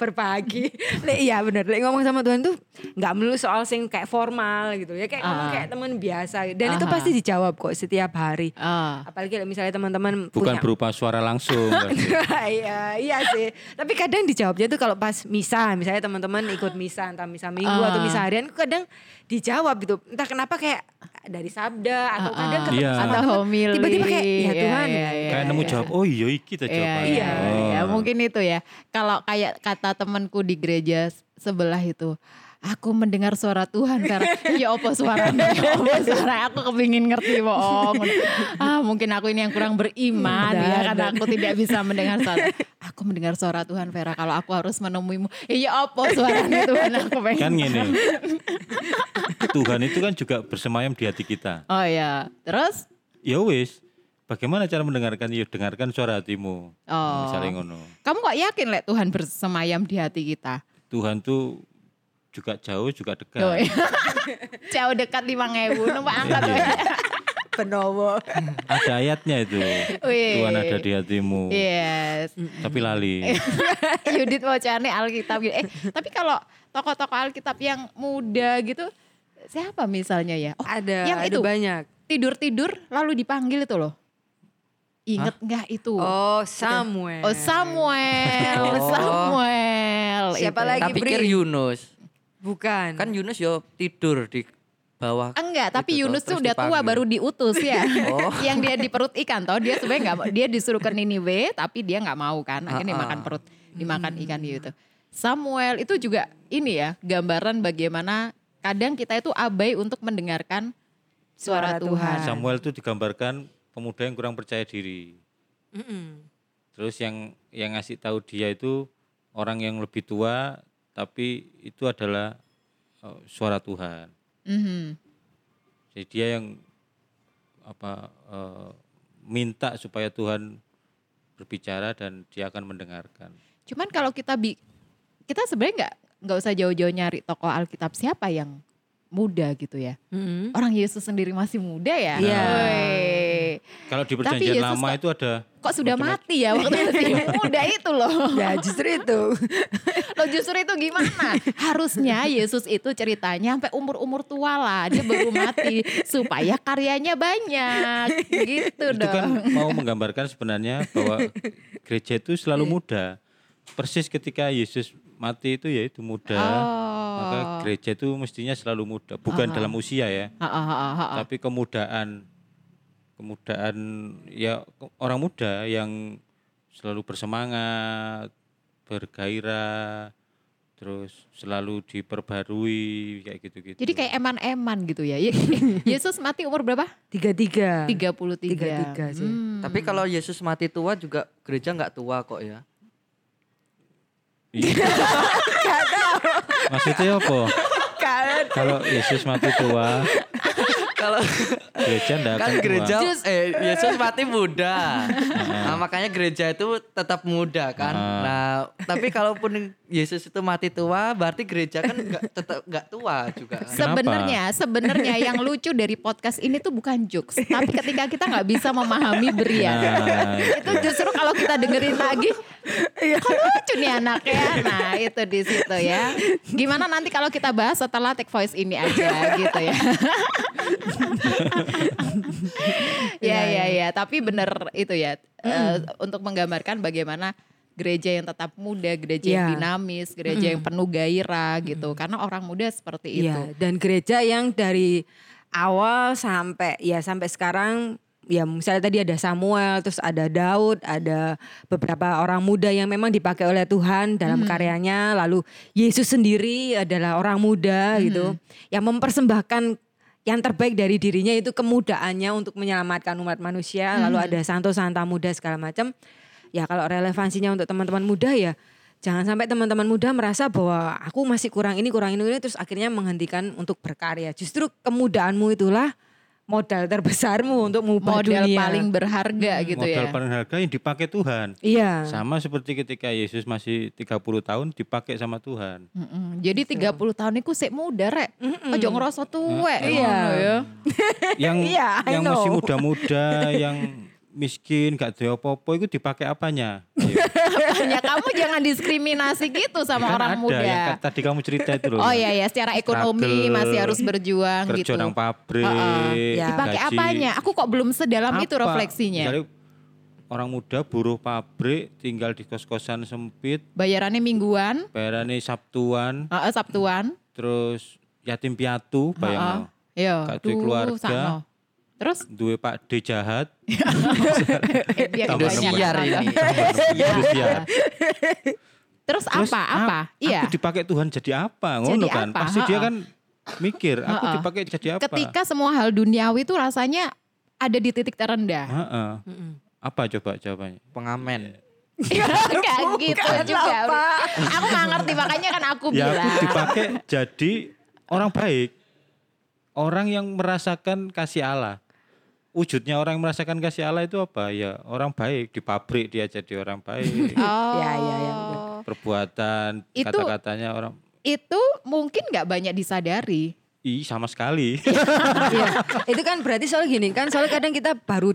berbagi. Lek iya bener, lek ngomong sama Tuhan tuh nggak melulu soal sing kayak formal gitu ya, kayak ngomong Ah. kayak teman biasa dan itu Aha. pasti dijawab kok setiap hari. Ah. Apalagi kalau misalnya teman-teman Bukan punya berupa suara langsung. iya, iya sih. Tapi kadang dijawabnya tuh kalau pas misa, misalnya teman-teman ikut misa, entah misa minggu Ah. atau misa harian, kadang dijawab gitu. Entah kenapa kayak dari sabda atau Ah, kadang ah. ketemu Iya. sama Atau homili. tiba-tiba kayak ya Iya, Tuhan. iya, iya. Kayak nemu jawab, oh iya iki kita Iya, jawabannya. iya, Oh. iya. mungkin itu ya. Kalau kayak kata temanku di gereja sebelah itu, aku mendengar suara Tuhan Vera. ya apa suaranya? Ya apa suara? Aku kepingin ngerti bohong. Ah, mungkin aku ini yang kurang beriman ya karena aku tidak bisa mendengar suara. Aku mendengar suara Tuhan Vera. Kalau aku harus menemuimu, ya apa suaranya Tuhan? Aku pengen. Kan gini. Tuhan itu kan juga bersemayam di hati kita. Oh ya, terus? Ya wis, bagaimana cara mendengarkan? Ya dengarkan suara hatimu. Oh. Misalnya ngono. Kamu kok yakin lek Tuhan bersemayam di hati kita? Tuhan tuh juga jauh juga dekat. Oh, iya. Jauh dekat lima ngewu, numpak angkat. Iya. we. Penowo. Ada ayatnya itu. Wih. Tuhan ada di hatimu. Yes. Tapi lali. Yudit wacane Alkitab gitu. Eh, tapi kalau tokoh-tokoh Alkitab yang muda gitu, siapa misalnya ya? Oh, Ada, yang ada itu banyak. tidur-tidur lalu dipanggil itu loh. Ingat nggak itu? Oh, Samuel. Oh, Samuel, Oh. Samuel. Siapa itu. lagi? Tak pikir Bri. Yunus. Bukan. Kan Yunus yo tidur di bawah. Enggak, tapi Itu toh, Yunus tuh udah tua baru diutus ya. Oh. yang dia di perut ikan toh, dia sebenarnya nggak mau, dia disuruh ke Niniwe tapi dia nggak mau kan, akhirnya Ah, ah. dimakan perut, dimakan ikan gitu. Samuel itu juga ini ya, gambaran bagaimana kadang kita itu abai untuk mendengarkan suara, Suara Tuhan. Tuhan. Samuel itu digambarkan pemuda yang kurang percaya diri. Mm-mm. Terus yang yang ngasih tahu dia itu orang yang lebih tua, tapi itu adalah eh, suara Tuhan. Mhm. Jadi dia yang apa eh, minta supaya Tuhan berbicara dan dia akan mendengarkan. Cuman kalau kita bi kita sebenarnya nggak nggak usah jauh-jauh nyari tokoh Alkitab siapa yang muda gitu ya. Mm-mm. Orang Yesus sendiri masih muda ya. Iya. Woi. Kalau di Tapi perjanjian Yesus lama kok- itu ada Kok sudah mati ya waktu masih muda itu loh. Ya justru itu. Loh justru itu gimana? Harusnya Yesus itu ceritanya sampai umur-umur tua lah. Dia baru mati supaya karyanya banyak. Gitu itu dong. kan mau menggambarkan sebenarnya bahwa gereja itu selalu Iya. muda. Persis ketika Yesus mati itu ya itu muda. Maka Oh. gereja itu mestinya selalu muda, bukan dalam usia ya, ha, ha, ha, ha. tapi kemudaan kemudaan ya orang muda yang selalu bersemangat, bergairah, terus selalu diperbarui kayak gitu-gitu. Jadi kayak eman-eman gitu ya. Ye- Yesus mati umur berapa? Tiga-tiga. 33. Tiga-tiga sih. Hmm. Tapi kalau Yesus mati tua juga gereja nggak tua kok ya. Iya. Maksudnya apa? Kalau Yesus mati tua, Kalau gereja enggak kan gereja Jus- eh Yesus mati muda. nah, makanya gereja itu tetap muda kan. Ah. Nah, tapi kalaupun Yesus itu mati tua, berarti gereja kan nggak tetap nggak tua juga. kan. Sebenarnya, sebenarnya yang lucu dari podcast ini tuh bukan jokes, tapi ketika kita nggak bisa memahami Brian, Nah, itu justru kalau kita dengerin lagi, kok lucu nih anaknya. Nah itu di situ ya. Gimana nanti kalau kita bahas setelah take voice ini aja gitu ya. ya ya ya. Tapi bener itu ya eh, untuk menggambarkan bagaimana gereja yang tetap muda, gereja yang Iya. dinamis, gereja yang penuh gairah gitu. Karena orang muda seperti itu. Iya, dan gereja yang dari awal sampai ya sampai sekarang ya misalnya tadi ada Samuel, terus ada Daud, ada beberapa orang muda yang memang dipakai oleh Tuhan dalam karyanya, lalu Yesus sendiri adalah orang muda gitu yang mempersembahkan yang terbaik dari dirinya itu kemudaannya untuk menyelamatkan umat manusia, lalu ada santo-santa muda segala macam. Ya kalau relevansinya untuk teman-teman muda ya jangan sampai teman-teman muda merasa bahwa aku masih kurang ini kurang ini terus akhirnya menghentikan untuk berkarya. Justru kemudaanmu itulah modal terbesarmu untuk mengubah Model dunia. paling berharga gitu Modal ya. paling harga yang dipakai Tuhan. Iya. Sama seperti ketika Yesus masih 30 tahun dipakai sama Tuhan. Mm-mm. Jadi 30 tahun itu sik muda rek. Ojo ngerasa tuwek Iya. ngono ya. Yang Iya, I yang masih muda-muda, yang miskin, gak ada apa-apa itu dipakai apanya? Ayo. Makanya kamu jangan diskriminasi gitu sama Kan orang ada muda. yang tadi kamu cerita itu loh. Oh iya ya, secara ekonomi Struggle, masih harus berjuang kerja gitu. nang pabrik, Heeh. Ya. Dipakai gaji. apanya? Aku kok belum sedalam itu Apa? refleksinya. Misalnya orang muda buruh pabrik tinggal di kos-kosan sempit, Bayarannya mingguan, bayarannya Sabtuan, heeh, Sabtuan. terus yatim piatu, bayang Iya, Gak duwe keluarga. sakno. Terus duwe Pak D jahat, eh, Indosiar banget. ini. Indosiar. Terus Terus apa? Apa? ap- Iya. Aku dipakai Tuhan jadi apa? Ngono Jadi kan. apa? Pasti dia kan mikir, aku dipakai jadi apa? Ketika semua hal duniawi itu rasanya ada di titik terendah. Ha-ha. Apa coba jawabannya? Pengamen. Gak gitu juga. Aku gak ngerti makanya kan aku Ya bilang. aku dipakai jadi orang baik. Orang yang merasakan kasih Allah. Wujudnya orang yang merasakan kasih Allah itu apa? Ya orang baik. Di pabrik dia jadi orang baik. Oh. Ya, ya, ya, Perbuatan, Itu- kata-katanya orang Itu mungkin nggak banyak disadari. Ih sama sekali. Iya. Itu kan berarti soal gini kan soalnya kadang kita baru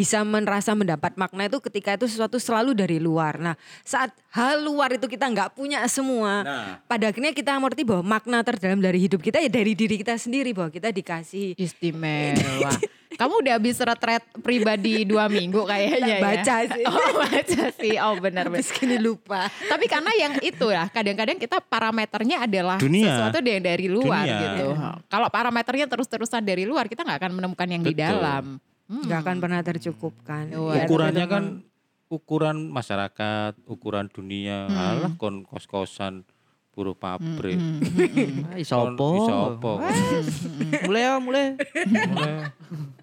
bisa merasa mendapat makna itu ketika itu sesuatu selalu dari luar. Nah saat hal luar itu kita nggak punya semua, Nah. pada akhirnya kita mengerti bahwa makna terdalam dari hidup kita ya dari diri kita sendiri bahwa kita dikasih Istimewa. Kamu udah habis retret pribadi dua minggu kayaknya ya. Baca sih. Oh baca sih. Oh benar benar. Gini lupa. Tapi karena yang itu lah, kadang-kadang kita parameternya adalah Dunia. sesuatu yang dari luar Dunia. gitu. Kalau parameternya terus-terusan dari luar, kita nggak akan menemukan yang di Betul. dalam. Hmm. nggak akan pernah tercukupkan. Ya, ukurannya kan ukuran masyarakat, ukuran dunia, Hmm. alah kon kos-kosan buruh pabrik. Ah, Iso Kon apa? Iso apa? Mulai ya, mulai. Mulai,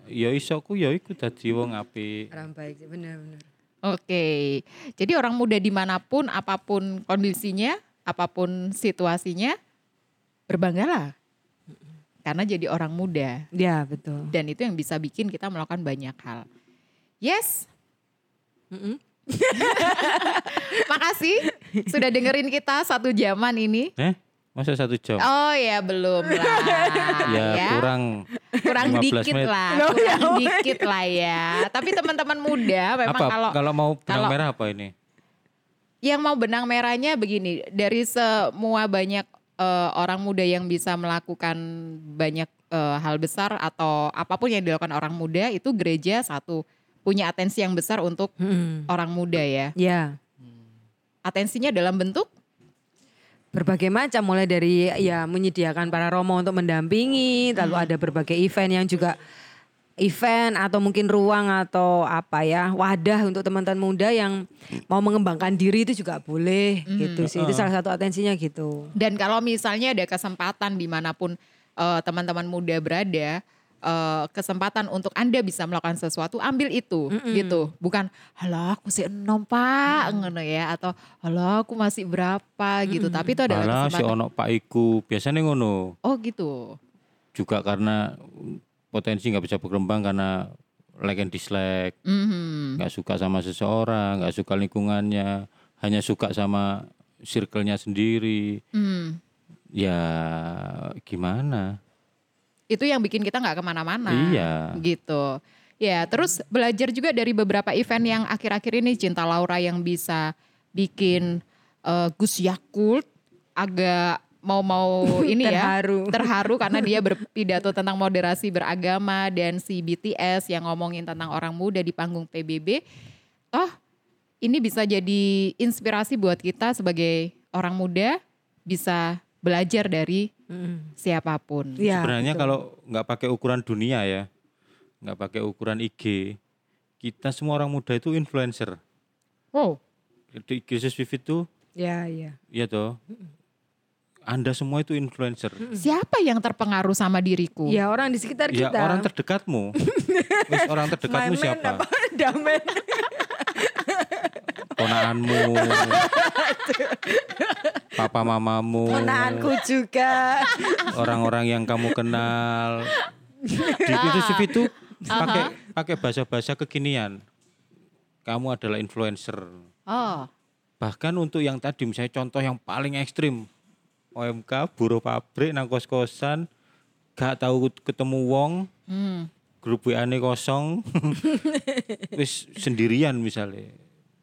Ya iso ku ya iku dadi wong apik. orang baik sih benar-benar. Oke, jadi orang muda di mana pun, apa pun kondisinya, apa pun situasinya, berbanggalah. Karena jadi orang muda. Ya betul. Dan itu yang bisa bikin kita melakukan banyak hal. Yes, Mm-mm. makasih sudah dengerin kita satu jaman ini. Eh, masa satu jam? Oh ya belum lah. ya, kurang kurang 15 dikit menit. lah, kurang dikit lah ya. Tapi teman-teman muda memang apa kalau kalau mau benang kalau- merah apa ini? yang mau benang merahnya begini, dari semua banyak eh, orang muda yang bisa melakukan banyak eh, hal besar atau apa pun yang dilakukan orang muda itu gereja satu punya atensi yang besar untuk Mm-mm. orang muda ya. Ya. Atensinya dalam bentuk berbagai macam mulai dari ya menyediakan para romo untuk mendampingi lalu ada berbagai event yang juga event atau mungkin ruang atau apa ya wadah untuk teman-teman muda yang mau mengembangkan diri itu juga boleh gitu sih itu salah satu atensinya gitu Dan kalau misalnya ada kesempatan di mana pun eh, teman-teman muda berada, eh, kesempatan untuk anda bisa melakukan sesuatu, ambil itu, gitu. Bukan, halah aku sih enom pak, ngono ya, atau halah aku masih berapa gitu. Tapi itu adalah Alah si kesempatan. ono Pak Iku, biasanya ngono. Oh gitu. Juga karena potensi nggak bisa berkembang karena like and dislike, Mhm. nggak suka sama seseorang, nggak suka lingkungannya, hanya suka sama circle-nya sendiri. Hmm. Ya gimana? Itu yang bikin kita nggak ke mana-mana. Iya. Gitu. Ya, terus belajar juga dari beberapa event yang akhir-akhir ini Cinta Laura yang bisa bikin eh, Gus Yakult agak mau-mau ini ya Terharu. terharu karena dia berpidato tentang moderasi beragama dan si BTS yang ngomongin tentang orang muda di panggung PBB. Oh, ini bisa jadi inspirasi buat kita sebagai orang muda bisa belajar dari Mm-mm. siapa pun. Iya, Sebenarnya betul. kalau nggak pakai ukuran dunia ya, nggak pakai ukuran IG, kita semua orang muda itu influencer. Wow. Di Krisis Vivid itu, Ya, ya. ya toh, anda semua itu influencer. Siapa yang terpengaruh sama diriku? Ya orang di sekitar Ya kita. orang terdekatmu. Wis orang terdekatmu Main-main siapa? apa? Damen. Ponakanmu. Papa mamamu. Ponaanku juga. Orang-orang yang kamu kenal. Di Krisis Vivid itu pakai pakai bahasa-bahasa kekinian. Kamu adalah influencer. Oh. Bahkan untuk yang tadi misalnya contoh yang paling ekstrim. OMK buruh pabrik nang kos-kosan gak tahu ketemu wong, Hmm. grup WA-ne kosong. Wis sendirian misalnya.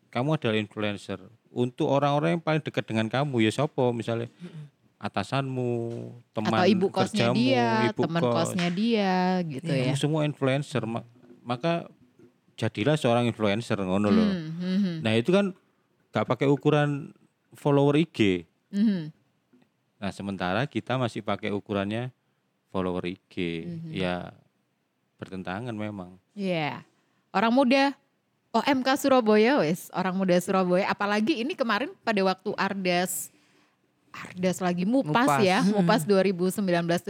Kamu adalah influencer. Untuk orang-orang yang paling dekat dengan kamu ya siapa misalnya atasanmu, teman Atau ibu kosnya kerjamu, dia, ibu teman kos. kosnya dia gitu ya. Kamu semua influencer. Ma- Maka jadilah seorang influencer ngono loh. Hmm, hmm, hmm, Nah itu kan gak pakai ukuran follower IG. hmm. Nah sementara kita masih pakai ukurannya follower IG. Mhm. Ya bertentangan memang. Iya. Orang muda OMK Surabaya wes, orang muda Surabaya apalagi ini kemarin pada waktu Ardas Ardas lagi Mupas, Mupas. ya, Mupas 2019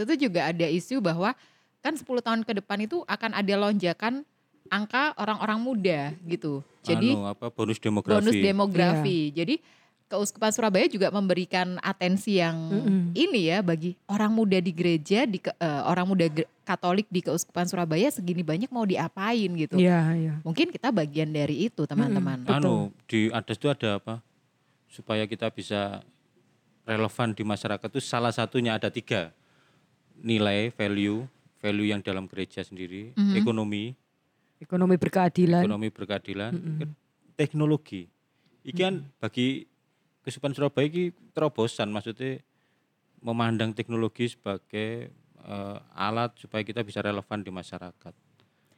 itu juga ada isu bahwa kan 10 tahun ke depan itu akan ada lonjakan angka orang-orang muda gitu. Jadi anu, apa bonus demografi. bonus demografi. Jadi Keuskupan Surabaya juga memberikan atensi yang Mm-mm. ini ya bagi orang muda di gereja di ke- eh, orang muda ge- Katolik di Keuskupan Surabaya segini banyak mau diapain gitu. Iya, iya. Mungkin kita bagian dari itu teman-teman. anu di atas itu ada apa? Supaya kita bisa relevan di masyarakat itu salah satunya ada tiga nilai value value yang dalam gereja sendiri Mhm. ekonomi Ekonomi berkeadilan. ekonomi berkeadilan ke- teknologi iki kan bagi kesupan Surabaya iki terobosan maksudnya memandang teknologi sebagai eh, alat supaya kita bisa relevan di masyarakat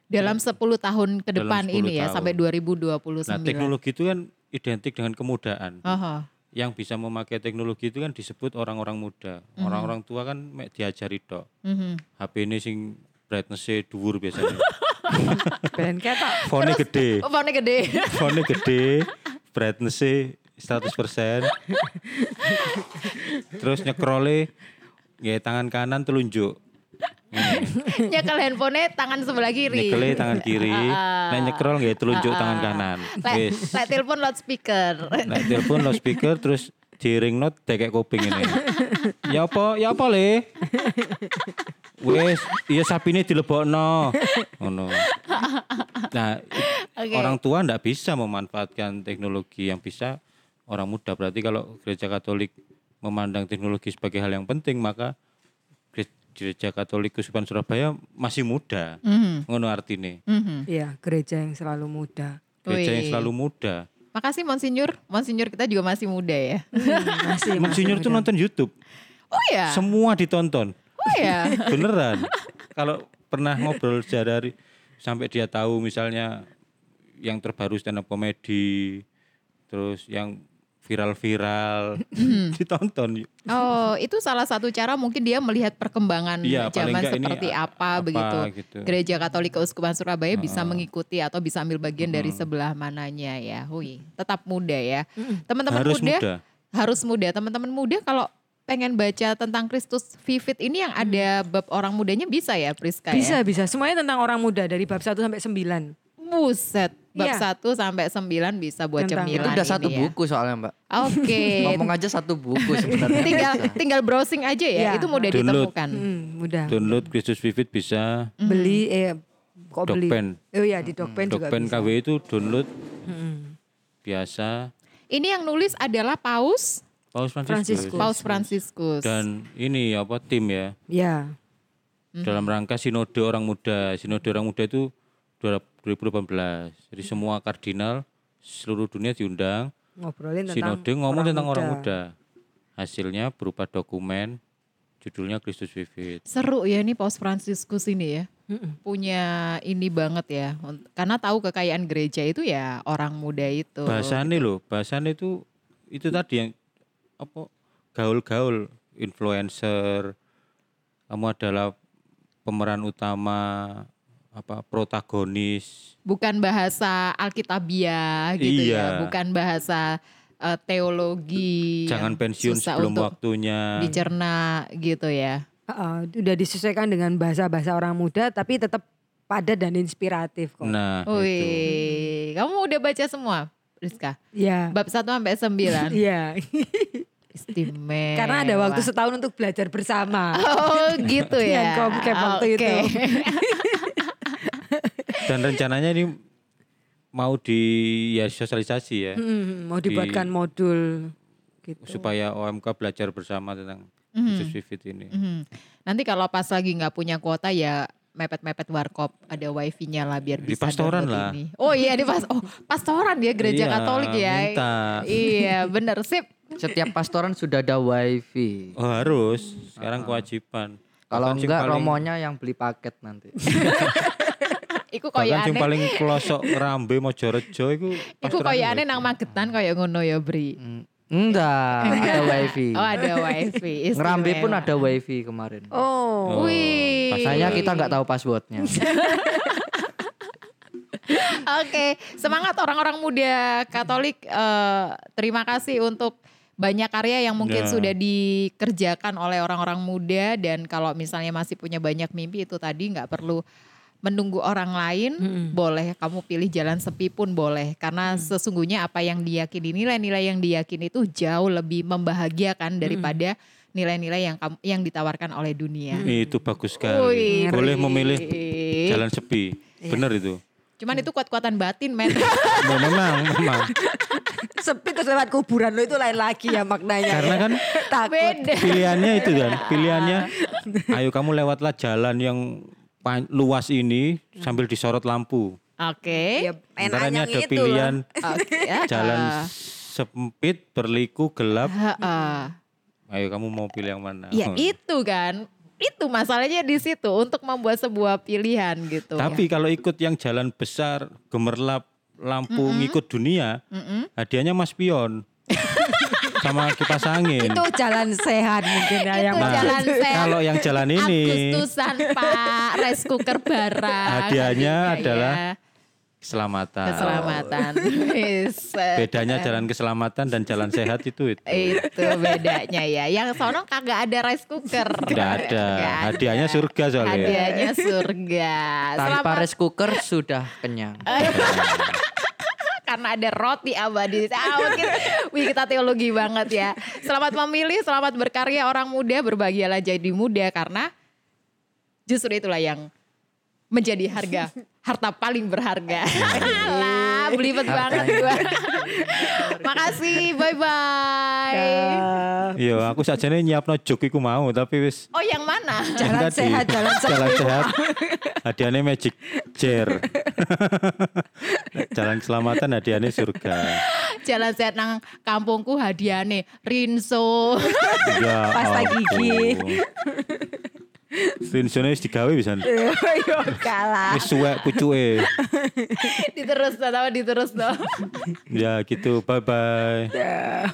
Dalam 10 tahun ke depan 10 ini ya tahun. sampai 2029. nah teknologi itu kan identik dengan kemudaan Aha. yang bisa memakai teknologi itu kan disebut orang-orang muda orang-orang tua kan mek diajari tok Mhm. HP ini sing brightness-e dhuwur biasanya Ben ketok. fone gede Oh, fontnya gede. fone gede brightness-e 100% terus nyekrole ya tangan kanan telunjuk. Nyekel handphonenya tangan sebelah kiri. nyekele tangan kiri. Nah nyekrol nggak telunjuk tangan kanan. Lek wis. lek telepon loudspeaker. nah telepon lo speaker terus diring not dekek kuping ini ya apa ya apa le? Wis iya sapine dilebokno. Ngono. Nah Oke. orang tua ndak bisa memanfaatkan teknologi yang bisa orang muda berarti kalau gereja Katolik memandang teknologi sebagai hal yang penting maka gere- gereja Katolik Kesupan Surabaya masih muda Mhm. ngono artine Mhm. Iya, gereja yang selalu muda. gereja yang selalu muda Makasih Monsinyur. Monsinyur kita juga masih muda ya. Hmm, masih, Monsinyur tuh muda. nonton YouTube Oh ya. semua ditonton Oh ya. beneran kalau pernah ngobrol sehari sampai dia tahu misalnya yang terbaru stand up komedi terus yang viral-viral Hmm. ditonton Oh, itu salah satu cara mungkin dia melihat perkembangan Iya, zaman seperti apa, apa begitu. gitu. Gereja Katolik Keuskupan Surabaya bisa mengikuti atau bisa ambil bagian dari sebelah mananya ya. Hui, tetap muda ya. Teman-teman harus muda, muda harus muda. Teman-teman muda kalau pengen baca tentang Kristus Vivid ini yang ada bab orang mudanya bisa ya Priska Bisa, ya? bisa. Semuanya tentang orang muda dari bab 1 sampai 9. Buset, bab Iya. 1 sampai 9 bisa buat Tentang- cemilan Itu udah ini satu ya. buku soalnya mbak. Oke. Ngomong aja satu buku sebenarnya. tinggal bisa. tinggal browsing aja ya, Iya. itu mudah Download. ditemukan. Hmm, mudah. download Kristus Vivid bisa Beli eh kok beli? Dokpen. Oh iya, di Dokpen juga Dokpen bisa. KW itu download Mm-mm. biasa Ini yang nulis adalah Paus Paus Franciscus, Franciscus. Paus Franciscus. dan ini apa tim ya Ya. dalam rangka sinode orang muda. Sinode orang muda itu 2018. Jadi semua kardinal seluruh dunia diundang. Ngobrolin tentang Sinode ngomong orang tentang muda. orang muda. Hasilnya berupa dokumen judulnya Kristus Vivid. Seru ya ini Paus Franciscus ini ya. punya ini banget ya. Karena tahu kekayaan gereja itu ya orang muda itu. Bahasane loh, bahasane itu itu tadi yang apa gaul-gaul influencer. Kamu adalah pemeran utama apa protagonis. Bukan bahasa Alkitabiah gitu ya, Iya. bukan bahasa eh, teologi. Jangan pensiun susah sebelum untuk waktunya. dicerna gitu ya. Heeh, udah disesuaikan dengan bahasa-bahasa orang muda tapi tetap padat dan inspiratif kok. Nah, itu. Wih, kamu udah baca semua, Rizka? Iya. Bab 1 sampai 9. Iya. Istimewa. Karena ada waktu setahun untuk belajar bersama. Oh gitu Yang ya. komcap waktu itu. Dan rencananya ini mau di ya sosialisasi ya Hmm, mau Di- dibuatkan modul gitu. supaya OMK belajar bersama tentang. Yesus Vivit ini. Mhm. Nanti kalau pas lagi nggak punya kuota ya mepet-mepet warkop ada wifi-nya lah biar Di bisa pastoran download lah. ini. Oh iya di pas oh pastoran ya gereja Iya, Katolik ya. minta. Iya bener sip. Setiap pastoran sudah ada wifi. Oh harus, sekarang kewajiban. Kalau enggak paling- romonya yang beli paket nanti. Iku koyo sing aneh. paling pelosok Rambe Mojorejo iku Iku koyo aneh nang Magetan koyo ngono ya Bri. Mm, Enggak, ada wifi. Oh ada wifi. Ngerambe pun ada wifi kemarin. Oh. Oh, Wih. Makanya kita nggak tahu passwordnya. Oke, semangat orang-orang muda Katolik. eh, terima kasih untuk banyak karya yang mungkin Ya. sudah dikerjakan oleh orang-orang muda dan kalau misalnya masih punya banyak mimpi itu tadi nggak perlu menunggu orang lain, boleh kamu pilih jalan sepi pun boleh karena sesungguhnya apa yang diyakini nilai-nilai yang diyakini itu jauh lebih membahagiakan daripada nilai-nilai yang kamu yang ditawarkan oleh dunia. Itu bagus sekali. Wih, Boleh memilih jalan sepi. Benar itu. Cuman itu kuat-kuatan batin, men. Nah, memang, memang. Sepi terus lewat kuburan lo itu lain lagi ya maknanya. Karena kan takut. Beda. pilihannya itu kan, pilihannya ayo kamu lewatlah jalan yang luas ini sambil disorot lampu. Oke. Ya, ini enaknya ada itu pilihan Oke. ya. jalan sempit, berliku, gelap. Heeh. Ayo kamu mau pilih yang mana? Ya itu kan. Itu masalahnya di situ untuk membuat sebuah pilihan gitu. Tapi kalau ikut yang jalan besar, gemerlap, lampu, ngikut dunia, hadiahnya Mas Pion. sama kipas angin. Itu jalan sehat mungkin ya yang Itu Nah, jalan sehat. kalau yang jalan ini Agustusan Pak rice cooker barang. Hadiahnya Iya, adalah iya. keselamatan. keselamatan. Wis. Bedanya jalan keselamatan dan jalan sehat itu itu. Itu bedanya ya. Yang sono kagak ada rice cooker. Tidak ada. Ada. Hadiahnya surga soalnya. Hadiahnya surga. Tanpa Selamat rice cooker sudah kenyang. karena ada roti abadi. Ah, mungkin, wih kita teologi banget ya. Selamat memilih, selamat berkarya orang muda, berbahagialah jadi muda karena justru itulah yang menjadi harga harta paling berharga. Alah, belibet banget gua. Makasih, bye bye. Iya, aku saja nih nyiapno jok iku mau tapi wis Oh, yang mana? Jalan sehat, jalan jalan sehat. Hadiahnya magic chair. jalan keselamatan hadiahnya surga. Jalan sehat nang kampungku hadiahnya Rinso. Ya Pasta gigi. Rinsone wis digawe bisa. Yo kalah. Wis suwek pucuke. diterus dong, diterus dong. Ya gitu, bye bye. Dah.